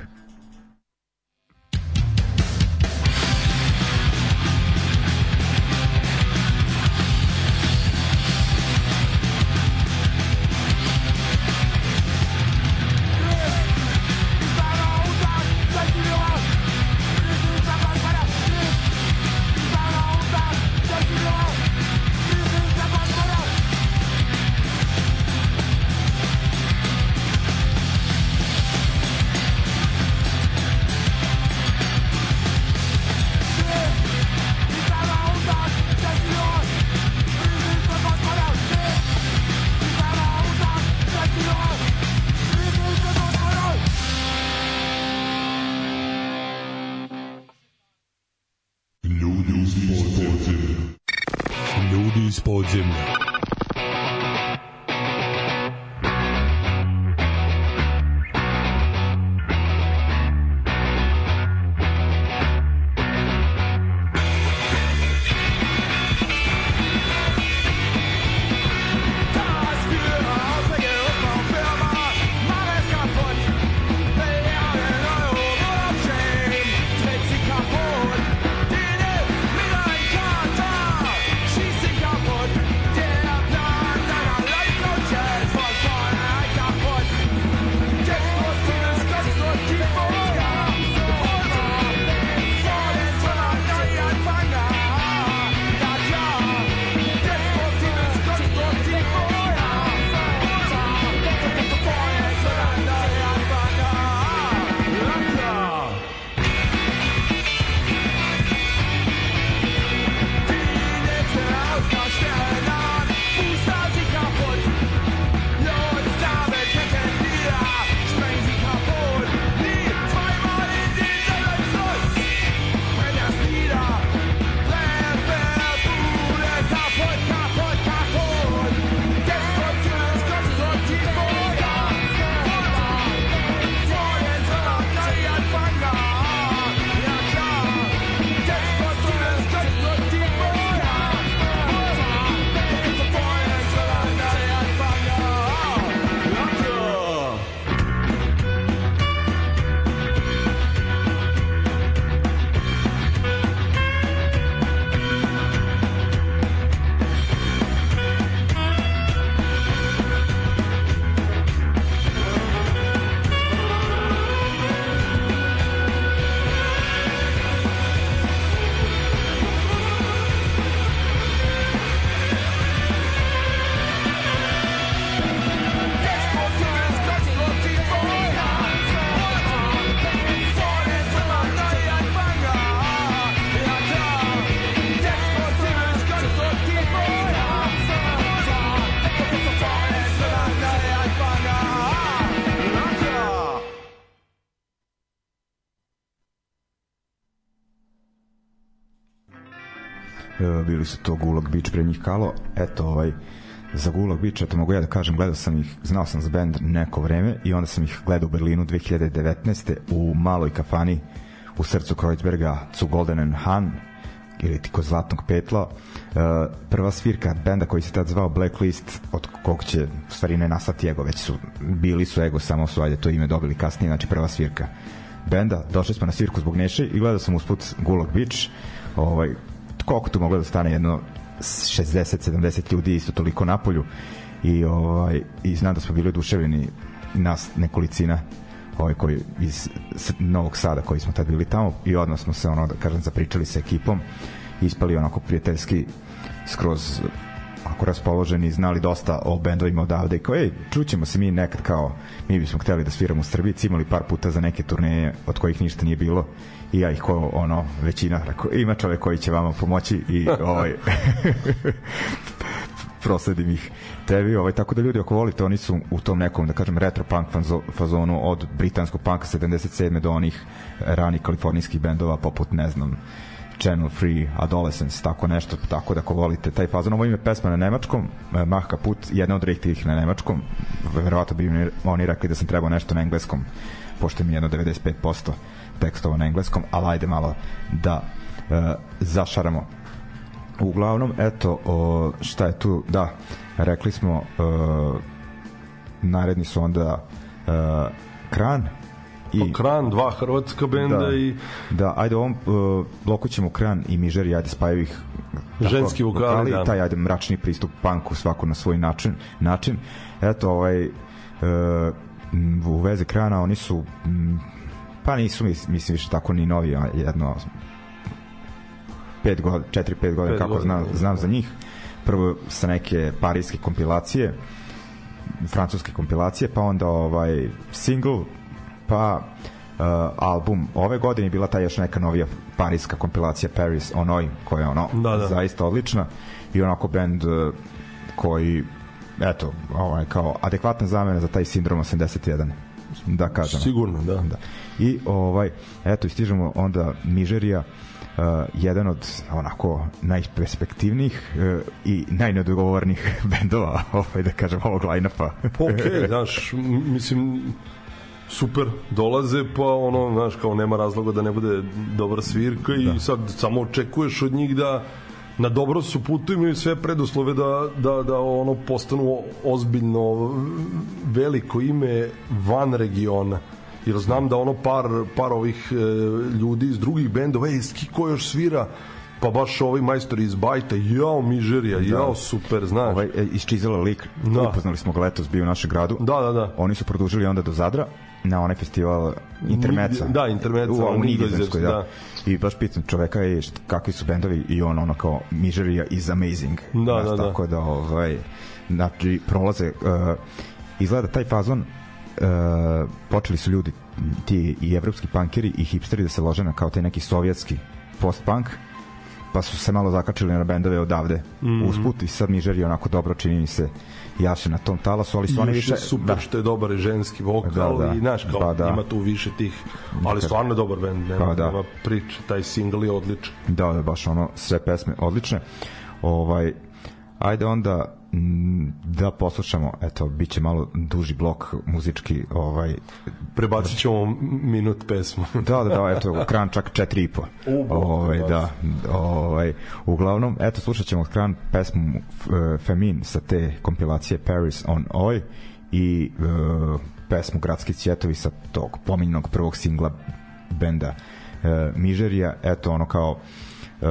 Bili su to Gulag Beach pre njih Kalo. Eto, ovaj, za Gulag Beach, eto mogu ja da kažem, gledao sam ih, znao sam za band neko vreme i onda sam ih gledao u Berlinu 2019. u maloj kafani u srcu Kreuzberga, Zu Goldenen Han, ili ti kod Zlatnog petla. E, prva svirka benda koji se tad zvao Blacklist, od kog će, u stvari ne nastati Ego, već su, bili su Ego, samo su, ajde, to ime dobili kasnije, znači prva svirka benda. Došli smo na svirku zbog Neše i gledao sam usput Gulag Beach. Ovaj, koliko tu moglo da stane jedno 60-70 ljudi isto toliko na polju. I ovaj i znam da smo bili oduševljeni nas nekolicina ovaj koji iz Novog Sada koji smo tad bili tamo. I odmah smo se ono da kažem zapričali sa ekipom. Ispali onako prijateljski skroz ako raspoloženi znali dosta o bendovima odavde. I kao ej čućemo se mi nekad kao mi bismo hteli da sviramo u Srbiji. Imali par puta za neke turneje od kojih ništa nije bilo i ja ih ko ono većina rekao ima čovek koji će vama pomoći i ovaj prosledim ih tebi, ovaj, tako da ljudi ako volite, oni su u tom nekom, da kažem, retro punk fazo- fazonu od britanskog punka 77. do onih ranih kalifornijskih bendova poput, ne znam, Channel Free, Adolescence, tako nešto, tako da ako volite taj fazon, ovo ime pesma na nemačkom, eh, Mach Kaput, jedna od rijektivih na nemačkom, verovatno bi oni rekli da sam trebao nešto na engleskom, pošto mi je jedno 95% tekstova na engleskom, ali ajde malo da e, zašaramo. Uglavnom, eto, o, šta je tu, da, rekli smo, e, naredni su onda e, Kran i... Kran, dva hrvatska benda da, i da, ajde ovom uh, bloku ćemo Kran i Mižeri, ajde spajaju ih tako, Ženski vokali, da. taj ajde mračni pristup panku svako na svoj način način. Eto ovaj uh, u vezi Krana oni su m, pa nisu mis- mislim više tako ni novi a jedno 5 godina 4 5 godina kako znam znam za njih. Prvo sa neke parijske kompilacije francuske kompilacije, pa onda ovaj single, pa uh, album ove godine je bila ta još neka novija parijska kompilacija Paris on Oi, koja je ono Da, da. zaista odlična i onako band uh, koji eto, ovaj, kao adekvatna zamena za taj sindrom 81 da kažem. sigurno, da. Da. I ovaj eto istižemo onda Nigerija uh, jedan od onako najperspektivnijih uh, i najnedogovornih bendova, ovaj da kažem ovog line-upa. Pa okej, znaš, mislim, super dolaze, pa ono, znaš, kao nema razloga da ne bude dobra svirka i da. sad samo očekuješ od njih da na dobro su putu imaju sve preduslove da, da, da ono postanu ozbiljno veliko ime van regiona jer znam da ono par, par ovih e, ljudi iz drugih bendova, ej, ski ko još svira pa baš ovi majstori iz Bajta, jao Mižerija, jao super, znaš. Ovaj e, iz Čizela lik, Da. da. upoznali smo ga letos bio u našem gradu. Da, da, da. Oni su produžili onda do Zadra na onaj festival Intermeca. Da, Intermeca, u, u u Nizozemskoj, da. da. I baš pitam čoveka je kakvi su bendovi i on ono kao Mižerija is amazing. Da, Znaš, da, da. Tako da, ovaj, znači, prolaze, uh, izgleda taj fazon uh, počeli su ljudi ti i evropski punkeri i hipsteri da se lože na kao taj neki sovjetski post-punk pa su se malo zakačili na bendove odavde mm. -hmm. usput i sad Niger je onako dobro čini mi se jaše na tom talasu, ali su oni više super da, što je dobar i ženski vokal Da, da. i znaš kao Pa da. ima tu više tih ali stvarno je dobar bend nema, Pa da. nema priče taj singl je odličan da, da, baš ono sve pesme odlične. Ovaj ajde onda da poslušamo, eto, bit će malo duži blok muzički, ovaj, prebacit ćemo minut pesmu. Da, da, da, eto, kran čak 4,5. U, bog, Ovaj, da, ovaj, uglavnom, eto, slušat ćemo kran pesmu uh, Femin sa te kompilacije Paris on Oi i uh, pesmu Gradski cvjetovi sa tog pominjnog prvog singla benda uh, Mižerija, eto, ono kao uh,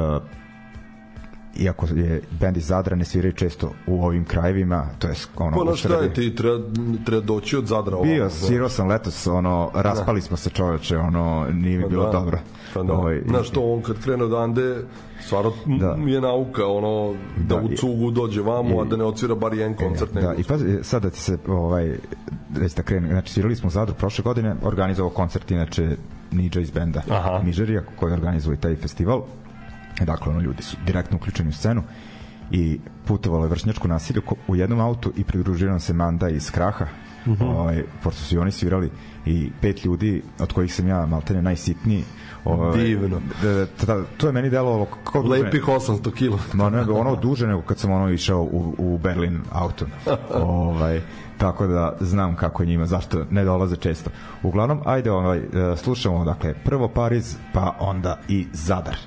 iako je bend iz Zadra ne sviraju često u ovim krajevima to je ono pa na šta je ti treba, treba doći od Zadra Bio, ovamo, svirao sam letos, ono, raspali smo se čoveče, ono, nije mi Pa bilo da. dobro. Pa da. Ovaj, Znaš to, on kad krene odande, stvarno Da. da. je nauka, ono, da, Da, u i- cugu dođe vamo, a da ne odsvira bar jedan koncert. Da, nego i pazi, sad da ti se, ovaj, već da krene, znači svirali smo u Zadru prošle godine, organizovao koncert, inače, Niđa iz benda Aha. Nižerija, koji organizuje taj festival. Dakle, ono, ljudi su direktno uključeni u scenu i putovalo je vršnjačko nasilje u jednom autu i pridružio nam se Manda iz Kraha ovaj, pošto su i oni svirali i pet ljudi od kojih sam ja maltene najsitniji ovaj, Divno. da, da, to je meni delovalo kao Lepih 800 kilo. Ma ne, ono duže nego kad sam ono išao u, u Berlin autom. ovaj, tako da znam kako je njima, zašto ne dolaze često. Uglavnom, ajde, ovaj, e, slušamo, dakle, prvo Pariz, pa onda i Zadar.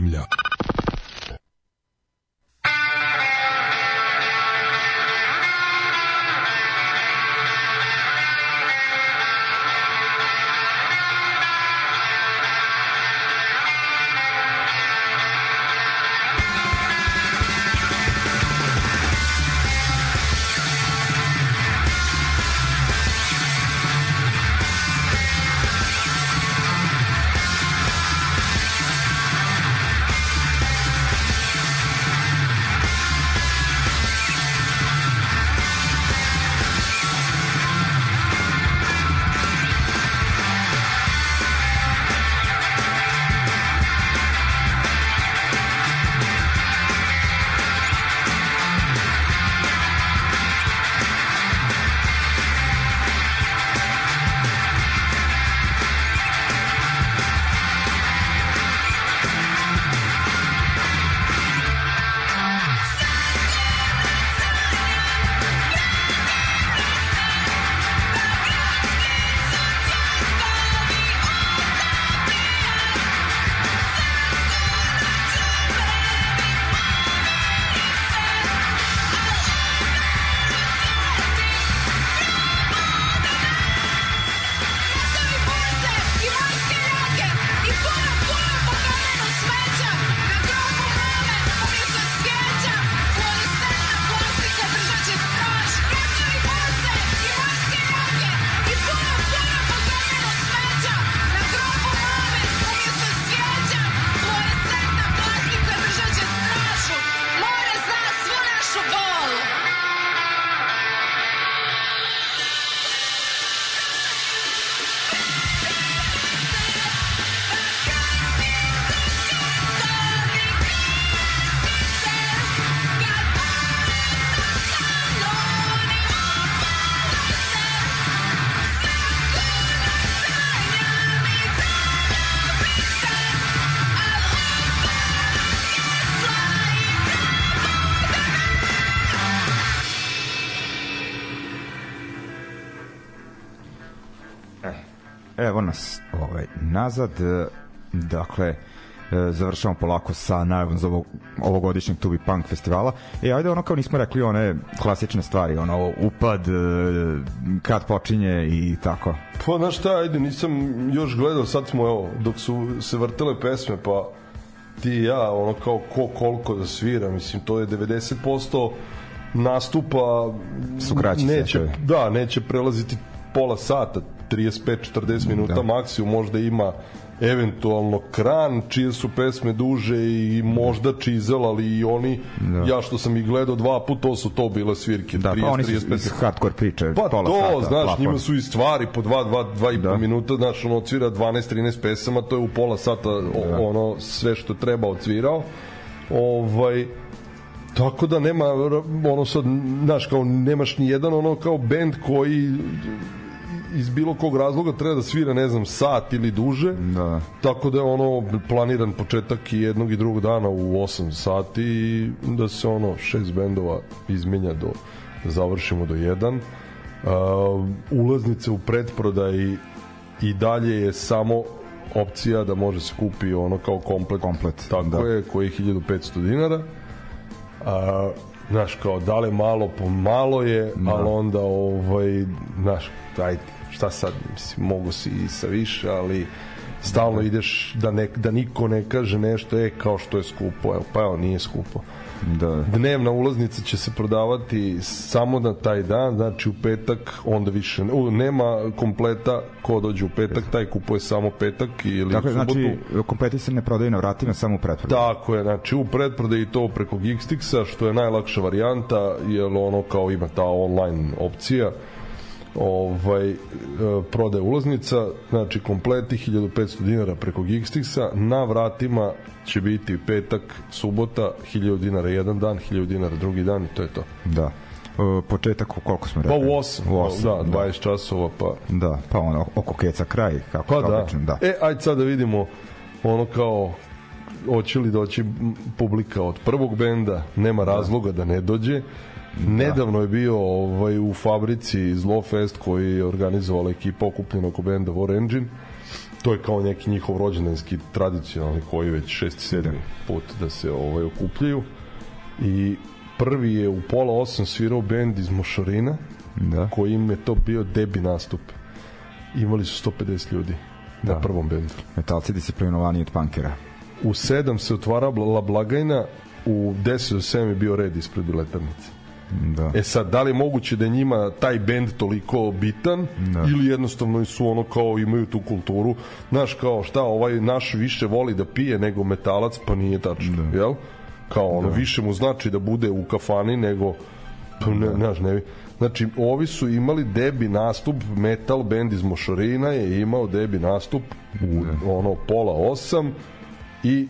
Ljudi nazad. e, Dakle, e, završavamo polako sa najavom za ovog, ovogodišnjeg Tubi Punk festivala. E, ajde ono kao nismo rekli one klasične stvari, ono upad, e, kad počinje i tako. Pa, znaš šta, ajde, nisam još gledao, sad smo, evo, dok su se vrtele pesme, pa ti i ja, ono kao ko koliko da svira, mislim, to je 90% nastupa Su kraći neće, da, neće prelaziti pola sata, 35-40 minuta Da. maksimum, možda ima eventualno kran čije su pesme duže i možda čizel, ali i oni Da. ja što sam ih gledao dva puta, to su to bile svirke Da, pa oni su 30-35 iz hardcore priče. Pa pola to, sata, znaš, plafon. njima su i stvari po 2, 2, 2 i Da. po minuta, znaš, ono odsvira 12-13 pesama, to je u pola sata Da. ono sve što treba odsvirao. Ovaj, tako da nema ono sad, znaš, kao nemaš ni jedan ono kao bend koji iz bilo kog razloga treba da svira, ne znam, sat ili duže. Da. Tako da je ono planiran početak i jednog i drugog dana u 8 sati i da se ono šest bendova izmenja do da završimo do 1. Uh, ulaznice u pretprodaji i dalje je samo opcija da može se kupi ono kao komplet, Komplet, tako da. je, koji je 1500 dinara a, znaš kao da li malo po malo je da. ali onda ovaj znaš ajde šta sad mislim mogu si i sa više ali stalno ideš da, ne, da niko ne kaže nešto e kao što je skupo evo pa evo nije skupo Da. dnevna ulaznica će se prodavati samo na taj dan, znači u petak onda više u, nema kompleta ko dođe u petak, taj kupuje samo petak ili Dakle, u subotu. znači, kompleti se ne prodaju na vratima, samo u pretprodaji. Tako je, znači u pretprodaji to preko Geekstixa, što je najlakša varijanta, jer ono kao ima ta online opcija ovaj, e, prodaje ulaznica, znači kompleti 1500 dinara preko Geekstixa, na vratima će biti petak, subota, 1000 dinara jedan dan, 1000 dinara drugi dan i to je to. Da. E, početak u koliko smo Pa rekli? u 8, U osam, da, 20 časova, pa Da, pa ono, oko keca kraj, kako Pa da. obično, da. E, ajde sad da vidimo ono kao hoće li doći publika od prvog benda, nema razloga da ne dođe. Nedavno je bio ovaj u fabrici Zlofest koji je organizovala ekipa okupljena oko benda War Engine. To je kao neki njihov rođendanski tradicionalni koji već šesti, sedmi put da se ovaj okupljaju. I prvi je u pola osam svirao bend iz Mošorina, Da. koji im je to bio debi nastup. Imali su 150 ljudi na Da. prvom bendu. Metalci disciplinovaniji od punkera. U 7 se otvarala blagajna, u 10 do 7 je bio red ispred biletarnice. Da. E sad, da li je moguće da je njima taj bend toliko bitan Da. ili jednostavno su ono kao imaju tu kulturu znaš kao šta ovaj naš više voli da pije nego metalac pa nije tačno Da. jel? kao ono više mu znači da bude u kafani nego pa ne, znaš, ne, znači ovi su imali debi nastup metal band iz Mošorina je imao debi nastup u ono pola osam i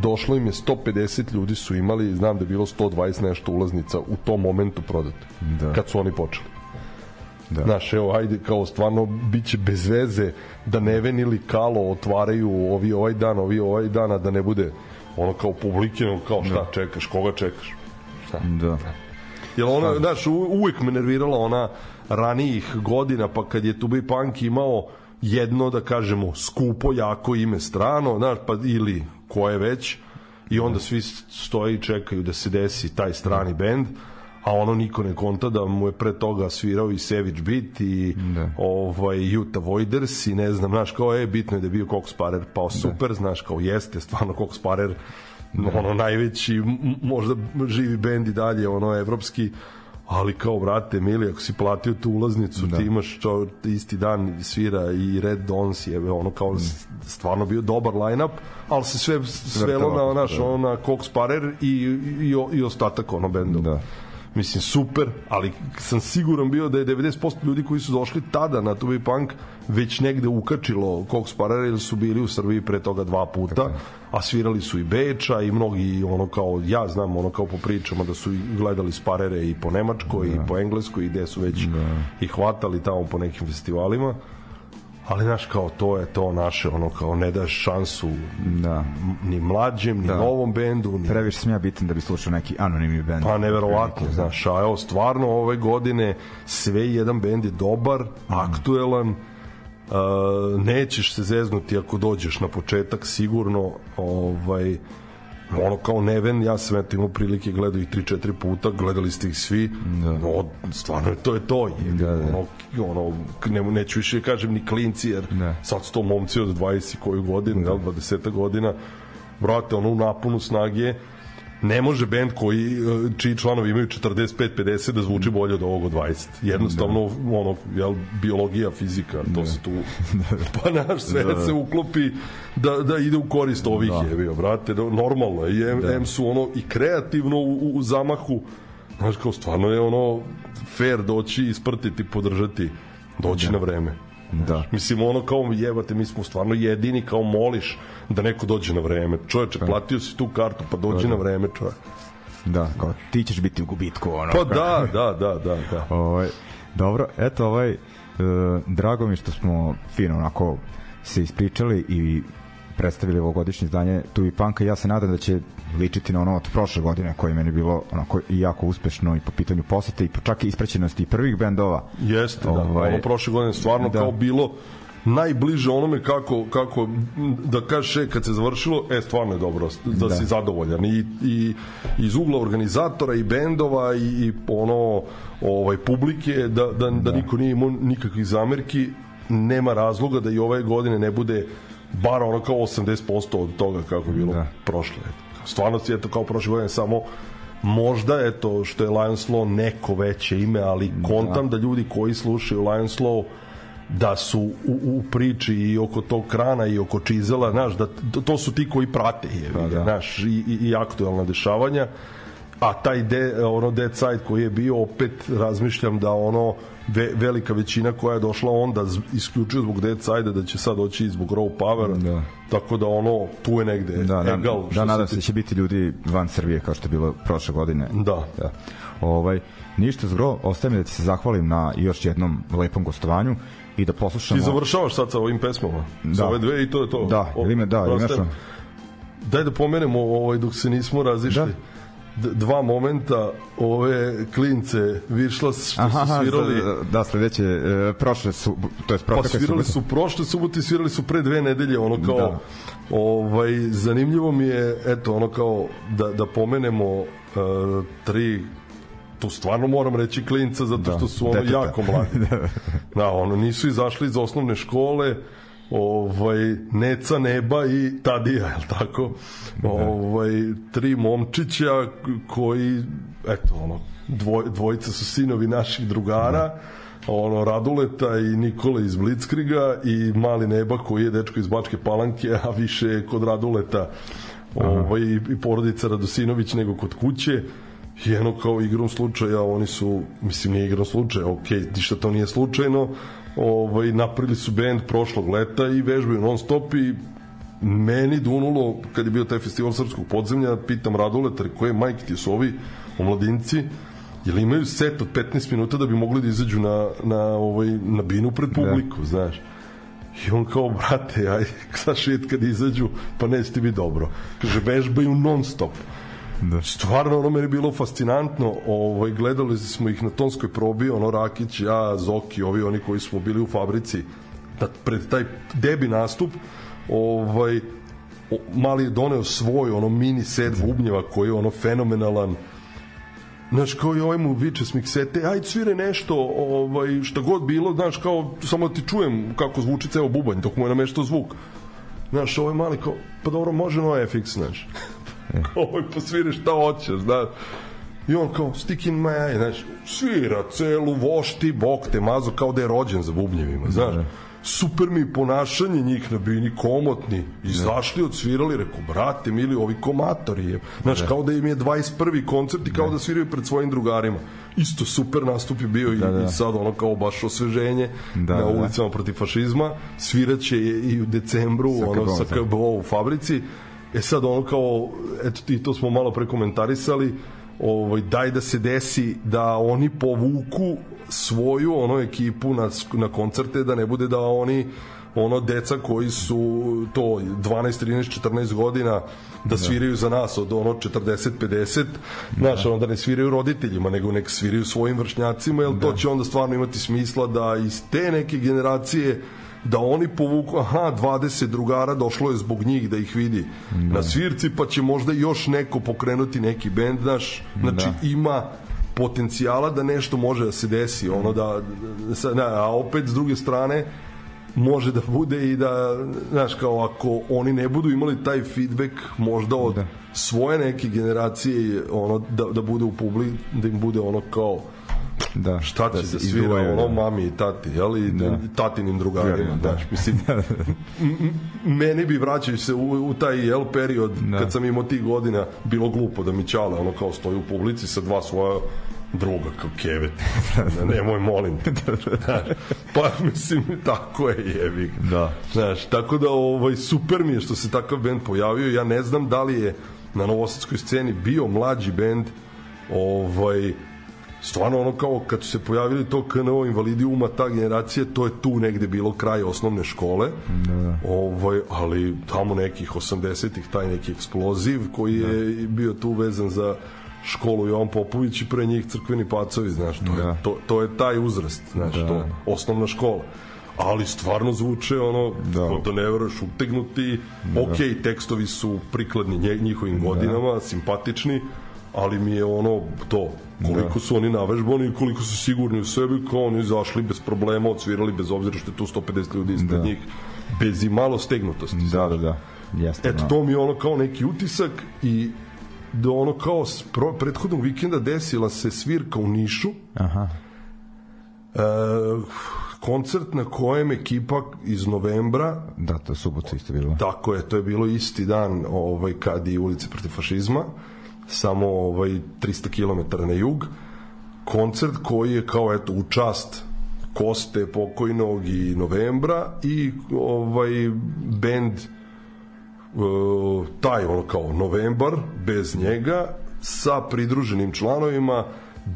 došlo im je 150 ljudi su imali, znam da je bilo 120 nešto ulaznica u tom momentu prodato. Da. Kad su oni počeli. Da. Znaš, evo, ajde, kao stvarno biće bez veze da Neven ili Kalo otvaraju ovi ovaj dan, ovi ovaj dan, a da ne bude ono kao publike, kao šta čekaš, koga čekaš. Šta? Da. Jel ona, znaš, u- uvek me nervirala ona ranijih godina, pa kad je Tubi Punk imao jedno, da kažemo, skupo, jako ime strano, znaš, pa ili koje već, i onda svi stoje i čekaju da se desi taj strani bend, a ono niko ne konta da mu je pre toga svirao i Savage Beat i Da. ovaj Utah Voiders i ne znam, znaš, kao je bitno je da je bio Cox Sparer, pa super, znaš, kao jeste, stvarno Cox Sparer ono najveći možda živi bend i dalje ono evropski ali kao brate mili ako si platio tu ulaznicu da. ti imaš čo, isti dan svira i Red Dons je ono kao s- stvarno bio dobar line-up ali se sve svelo na naš da. ono na Cox Parer i, i, i ostatak ono bendom Da. Mislim super, ali sam siguran bio da je 90% ljudi koji su došli tada na Tubi Punk već negde ukačilo Cox Parera ili su bili u Srbiji pre toga dva puta, a svirali su i Beča i mnogi ono kao, ja znam ono kao po pričama da su gledali Sparere i po Nemačkoj i po Engleskoj i gde su već i hvatali tamo po nekim festivalima ali znaš kao to je to naše ono kao ne daš šansu Da. ni mlađem, ni Da. novom bendu ni Previše sam ja bitan da bi slušao neki anonimni band. Pa neverovatno, Neki, znaš, a evo stvarno ove godine sve jedan bend je dobar, aktuelan Uh, nećeš se zeznuti ako dođeš na početak sigurno ovaj ono kao Neven, ja sam eto imao prilike gledao ih 3-4 puta, gledali ste ih svi, da. no, stvarno to je to, je, da, da. ono, ono, ne, neću više kažem ni klinci, jer da. sad su to momci od 20 koju godinu, da. 20 godina, brate, ono u napunu snage, ne može bend koji e, čiji članovi imaju 45 50 da zvuči bolje od ovog od 20. Jednostavno da. ono jel biologija, fizika, to da. se tu pa naš sve da. se uklopi da, da ide u korist ovih da. je bio brate, da, normalno je. M, da. M su ono i kreativno u, u zamahu. Znaš, kao stvarno je ono fair doći, isprtiti, podržati, doći da. na vreme. Da. Mislim, ono kao jebate, mi smo stvarno jedini kao moliš da neko dođe na vreme. Čoveče, platio si tu kartu, pa dođi da, da. na vreme, čoveče. Da, kao ti ćeš biti u gubitku, ono. Pa da, da, da, da, da. Ovaj, dobro, eto ovaj, e, drago mi što smo fino onako se ispričali i predstavili ovogodišnje izdanje Tuvi Panka ja se nadam da će ličiti na ono od prošle godine koje je meni bilo onako jako uspešno i po pitanju posete i po čak i isprećenosti prvih bendova. Jeste, ovaj, da. Ono prošle godine stvarno da. kao bilo najbliže onome kako, kako da kažeš e, kad se završilo, e, stvarno je dobro da, da. si zadovoljan i, i iz ugla organizatora i bendova i, i ono ovaj publike da, da, da, da niko nije imao nikakvih zamerki nema razloga da i ove godine ne bude bar ono kao 80% od toga kako je bilo da. prošle. Stvarno si eto kao prošle godine samo možda eto što je Lions Law neko veće ime, ali kontam da, da ljudi koji slušaju Lions Law da su u, u priči i oko tog krana i oko čizela, znaš, da to su ti koji prate je, pa, da. znaš, i, i, i aktualna dešavanja a taj de, ono dead side koji je bio opet razmišljam da ono ve, velika većina koja je došla onda isključio zbog Dead Side da će sad doći i zbog Raw Power da. tako da ono tu je negde da, da egal da, da nadam se da će biti ljudi van Srbije kao što je bilo prošle godine da, da. Ovaj, ništa zgro, ostaje mi da ti se zahvalim na još jednom lepom gostovanju i da poslušamo... Ti završavaš sad sa ovim pesmama? Da. Sa ove dve i to je to? Da, o, ime, da, imaš Daj da pomenemo ovaj, dok se nismo razišli. Da dva momenta ove klince Viršla što Aha, su svirali da sledeće e, prošle su to jest prošle pa svirali su prošle subote svirali su pre dve nedelje ono kao da. ovaj zanimljivo mi je eto ono kao da da pomenemo uh, tri tu stvarno moram reći klinca zato da, što su ono deteta. jako mladi. da. da, ono nisu izašli iz osnovne škole, ovaj Neca Neba i Tadija, je tako? Da. Ovaj tri momčića koji eto ono dvoj, dvojica su sinovi naših drugara. Da ono Raduleta i Nikola iz Blitzkriga i Mali Neba koji je dečko iz Bačke Palanke, a više kod Raduleta ovaj, i porodica Radosinović nego kod kuće i eno kao igrom slučaja oni su, mislim nije igrom slučaja ok, ništa to nije slučajno ovaj, napravili su bend prošlog leta i vežbaju non stop i meni dunulo kad je bio taj festival srpskog podzemlja pitam Raduleta koje majke ti su ovi omladinci jel imaju set od 15 minuta da bi mogli da izađu na, na, ovaj, na binu pred da. publiku, da. znaš I on kao, brate, aj, sa šet kad izađu, pa neće ti biti dobro. Kaže, vežbaju non stop. Da. Stvarno ono meni bilo fascinantno. Ovaj gledali smo ih na tonskoj probi, ono Rakić, ja, Zoki, ovi oni koji smo bili u fabrici da pred taj debi nastup ovaj o, mali je doneo svoj ono mini set bubnjeva koji je ono fenomenalan Znaš, kao i ovaj mu viče s miksete, ajde svire nešto, ovaj, šta god bilo, znaš, kao, samo da ti čujem kako zvuči ceo bubanj, dok mu je namešto zvuk. Znaš, ovaj mali kao, pa dobro, može no FX, znaš. ovaj posviri šta hoćeš, da. I on kao, stick in my eye, znaš, svira celu vošti, bok te mazo, kao da je rođen za bubnjevima, znaš. Da, da. Super mi ponašanje njih na bini, komotni, izašli, odsvirali, rekao, brate, mili, ovi komatori je. Znaš, da. kao da im je 21. koncert i kao da, da sviraju pred svojim drugarima. Isto super nastup je bio da, da. i sad ono kao baš osveženje da, na da. ulicama da. protiv fašizma. Sviraće i u decembru sa ono sa KBO u fabrici E sad ono kao, eto ti to smo malo prekomentarisali, ovaj, daj da se desi da oni povuku svoju ono ekipu na, na koncerte, da ne bude da oni ono deca koji su to 12, 13, 14 godina da, da. sviraju za nas od ono 40, 50 znaš, da. onda ne sviraju roditeljima nego nek sviraju svojim vršnjacima jer da. to će onda stvarno imati smisla da iz te neke generacije da oni povuku, aha, 20 drugara došlo je zbog njih da ih vidi na svirci, pa će možda još neko pokrenuti neki bend, znaš, znači Da. ima potencijala da nešto može da se desi, ono da, na, a opet s druge strane može da bude i da, znaš, kao ako oni ne budu imali taj feedback možda od Da. svoje neke generacije ono, da, da bude u publi, da im bude ono kao Da, šta će da, se svira ono da. mami i tati, jel? I Da. tatinim drugarima, Da. znaš, mislim, m- m- meni bi vraćajući se u, u taj jel period Da. kad sam imao tih godina bilo glupo da mi čale ono kao stoji u publici sa dva svoja druga kao kevet da, nemoj molim te Znaš, pa mislim tako je jebi ga. Da. Znaš, tako da ovaj, super mi je što se takav bend pojavio ja ne znam da li je na novosadskoj sceni bio mlađi bend ovaj stvarno ono kao kad su se pojavili to KNO invalidi uma ta generacija to je tu negde bilo kraj osnovne škole da. ovaj, ali tamo nekih 80-ih taj neki eksploziv koji je bio tu vezan za školu Jovan Popović i pre njih crkveni pacovi znaš, to, Da. je, to, to je taj uzrast znaš, Da. to, osnovna škola ali stvarno zvuče ono Da. da, da ne veruješ utegnuti da. ok, tekstovi su prikladni njihovim godinama simpatični ali mi je ono to koliko da. su oni navežbani i koliko su sigurni u sebi kao oni izašli bez problema odsvirali bez obzira što je tu 150 ljudi ispred Da. njih bez i malo stegnutosti Da, da, da. Jeste, Eto, da. to mi je ono kao neki utisak i da ono kao pro, prethodnog vikenda desila se svirka u Nišu Aha. e, koncert na kojem ekipa iz novembra Da, to je subotu isto bilo. Tako je, to je bilo isti dan ovaj, kad i ulice protiv fašizma, samo ovaj, 300 km na jug. Koncert koji je kao eto u čast Koste pokojnog i novembra i ovaj bend uh, taj ono kao novembar bez njega sa pridruženim članovima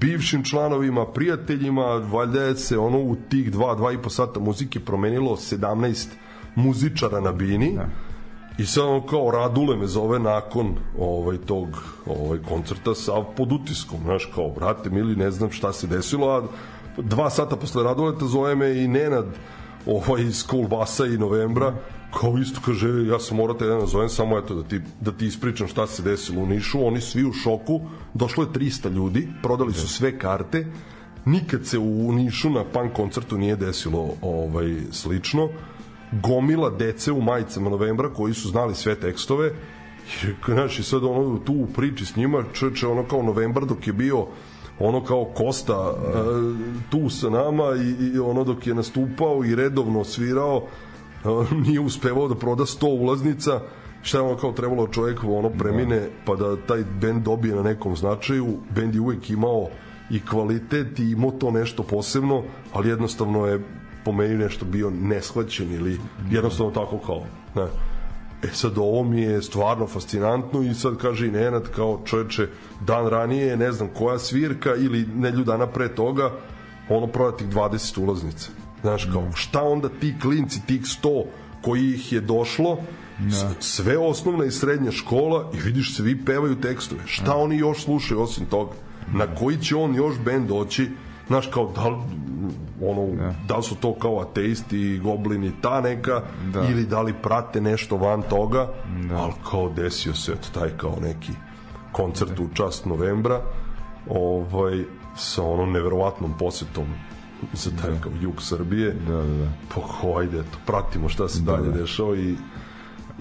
bivšim članovima, prijateljima valjda je se ono u tih dva, dva i po sata muzike promenilo 17 muzičara na bini da. I sad ono kao Radule me zove nakon ovaj tog ovaj koncerta sa pod utiskom, znaš kao brate mili ne znam šta se desilo a dva sata posle Raduleta zove me i Nenad ovaj iz Cool Basa i novembra kao isto kaže ja sam morao te da nazovem samo eto da ti, da ti ispričam šta se desilo u Nišu oni svi u šoku došlo je 300 ljudi prodali su sve karte nikad se u Nišu na punk koncertu nije desilo ovaj slično gomila dece u majicama novembra koji su znali sve tekstove. I znaš i sad ono tu u priči s njima čeče ono kao novembar dok je bio ono kao Kosta e, tu sa nama i, i ono dok je nastupao i redovno svirao e, nije uspevao da proda 100 ulaznica. Šta je ono kao trebalo čovjek ono premine pa da taj bend dobije na nekom značaju. Bend je uvek imao i kvalitet i imao to nešto posebno ali jednostavno je po meni nešto bio neshvaćen ili jednostavno tako kao ne. E sad ovo mi je stvarno fascinantno i sad kaže i Nenad kao čoveče dan ranije ne znam koja svirka ili nelju dana pre toga ono prodatih 20 ulaznica. Znaš kao šta onda ti klinci tih 100 koji ih je došlo s- sve osnovna i srednja škola i vidiš svi pevaju tekstove. Šta oni još slušaju osim toga? Na koji će on još bend doći znaš kao da li, ono, da li su to kao ateisti goblini ta neka Da. ili da li prate nešto van toga da. ali kao desio se eto taj kao neki koncert u čast novembra ovaj sa onom neverovatnom posetom za taj kao jug Srbije Da, da, da. pa kao, ajde eto, pratimo šta se dalje da. dešava i,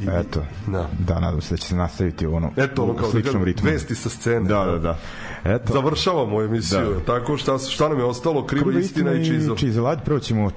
i Eto, da. da, nadam se da će se nastaviti u ono, Eto, ono u kao da sličnom ritmu. vesti sa scene. Da, da, da. Eto, Završavamo emisiju. Da. Tako šta, šta nam je ostalo? Kriva Kriva istina i čizel. Chisel, ajde prvo ćemo uh,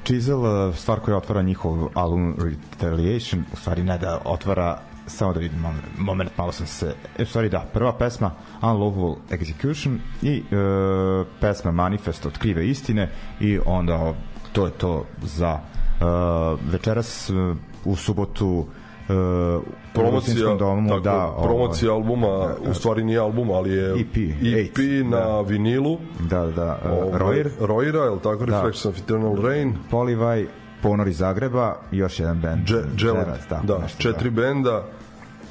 stvar koja otvara njihov album Retaliation, u stvari ne da otvara samo da vidim moment, moment malo sam se e, stvari da, prva pesma Unlawful Execution i uh, pesma Manifest od krive istine i onda to je to za uh, večeras uh, u subotu uh, promocija, domu, tako, da, ovaj, promocija albuma, u stvari nije album, ali je EP, EP Eight, na da. vinilu. da, da, uh, Ovaj, Royer, Roira, je li tako? Reflections of Eternal Rain. Polivaj, Ponor iz Zagreba još jedan band. Dže, Dželad, Dželad, tako, da, nešto, četiri benda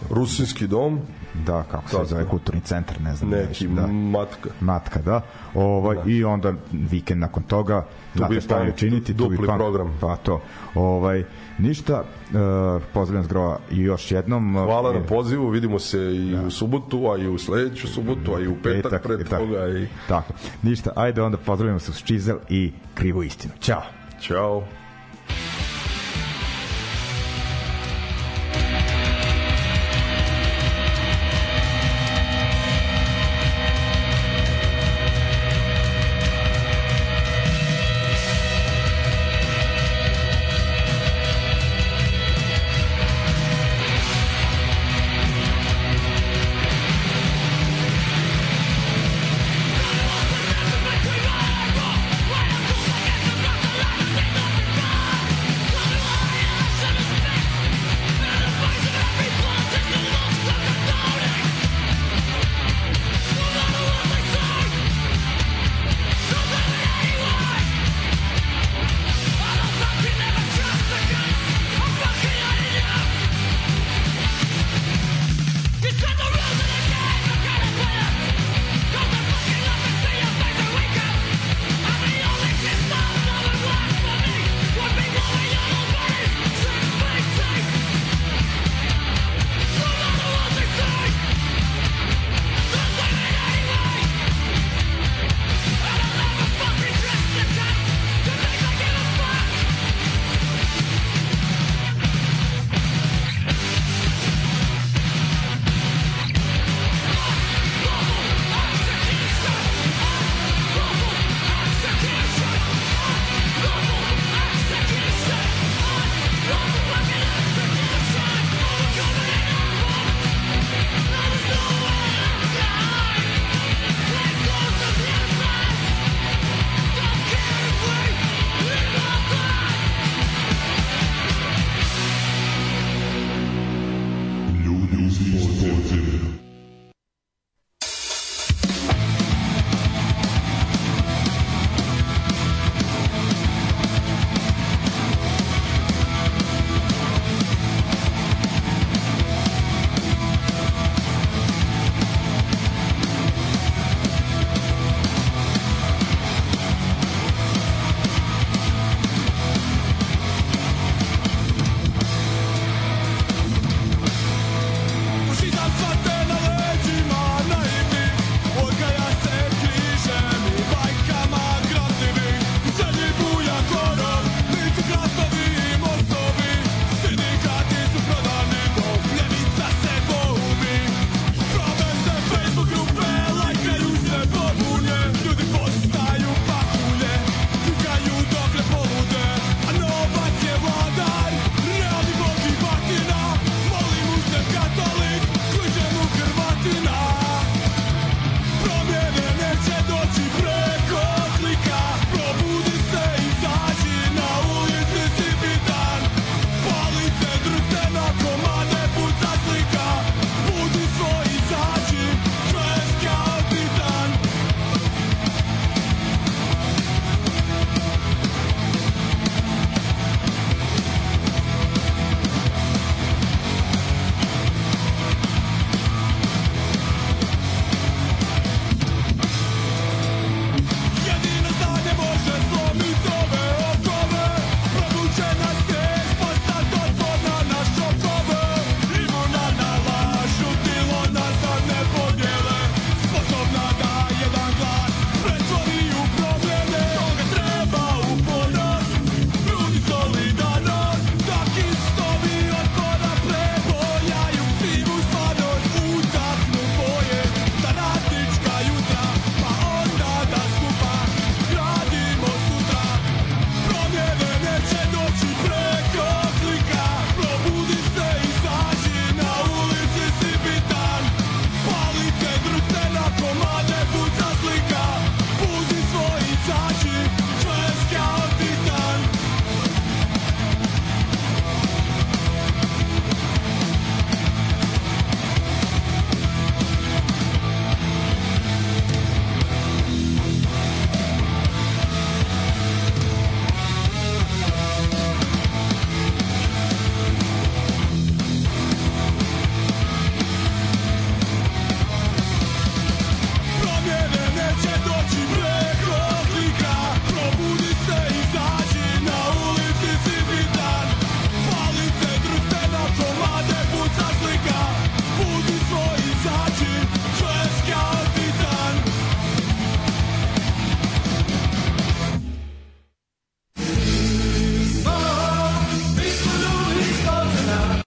Rusinski dom, da, kako se zove, kulturni centar, ne znam. neki da. matka. Matka, da. Ovaj, da. I onda vikend nakon toga, znate šta je učiniti, dupli tubi punk, program. Pa to. Ovaj, ništa, uh, pozdravljam zgrova i još jednom. Hvala E, na pozivu, vidimo se i da. u subotu, a i u sledeću subotu, a i u petak, petak pred toga. I... Tako. Ništa, ajde onda pozdravljamo se uz Čizel i krivu istinu. Ćao. Ćao.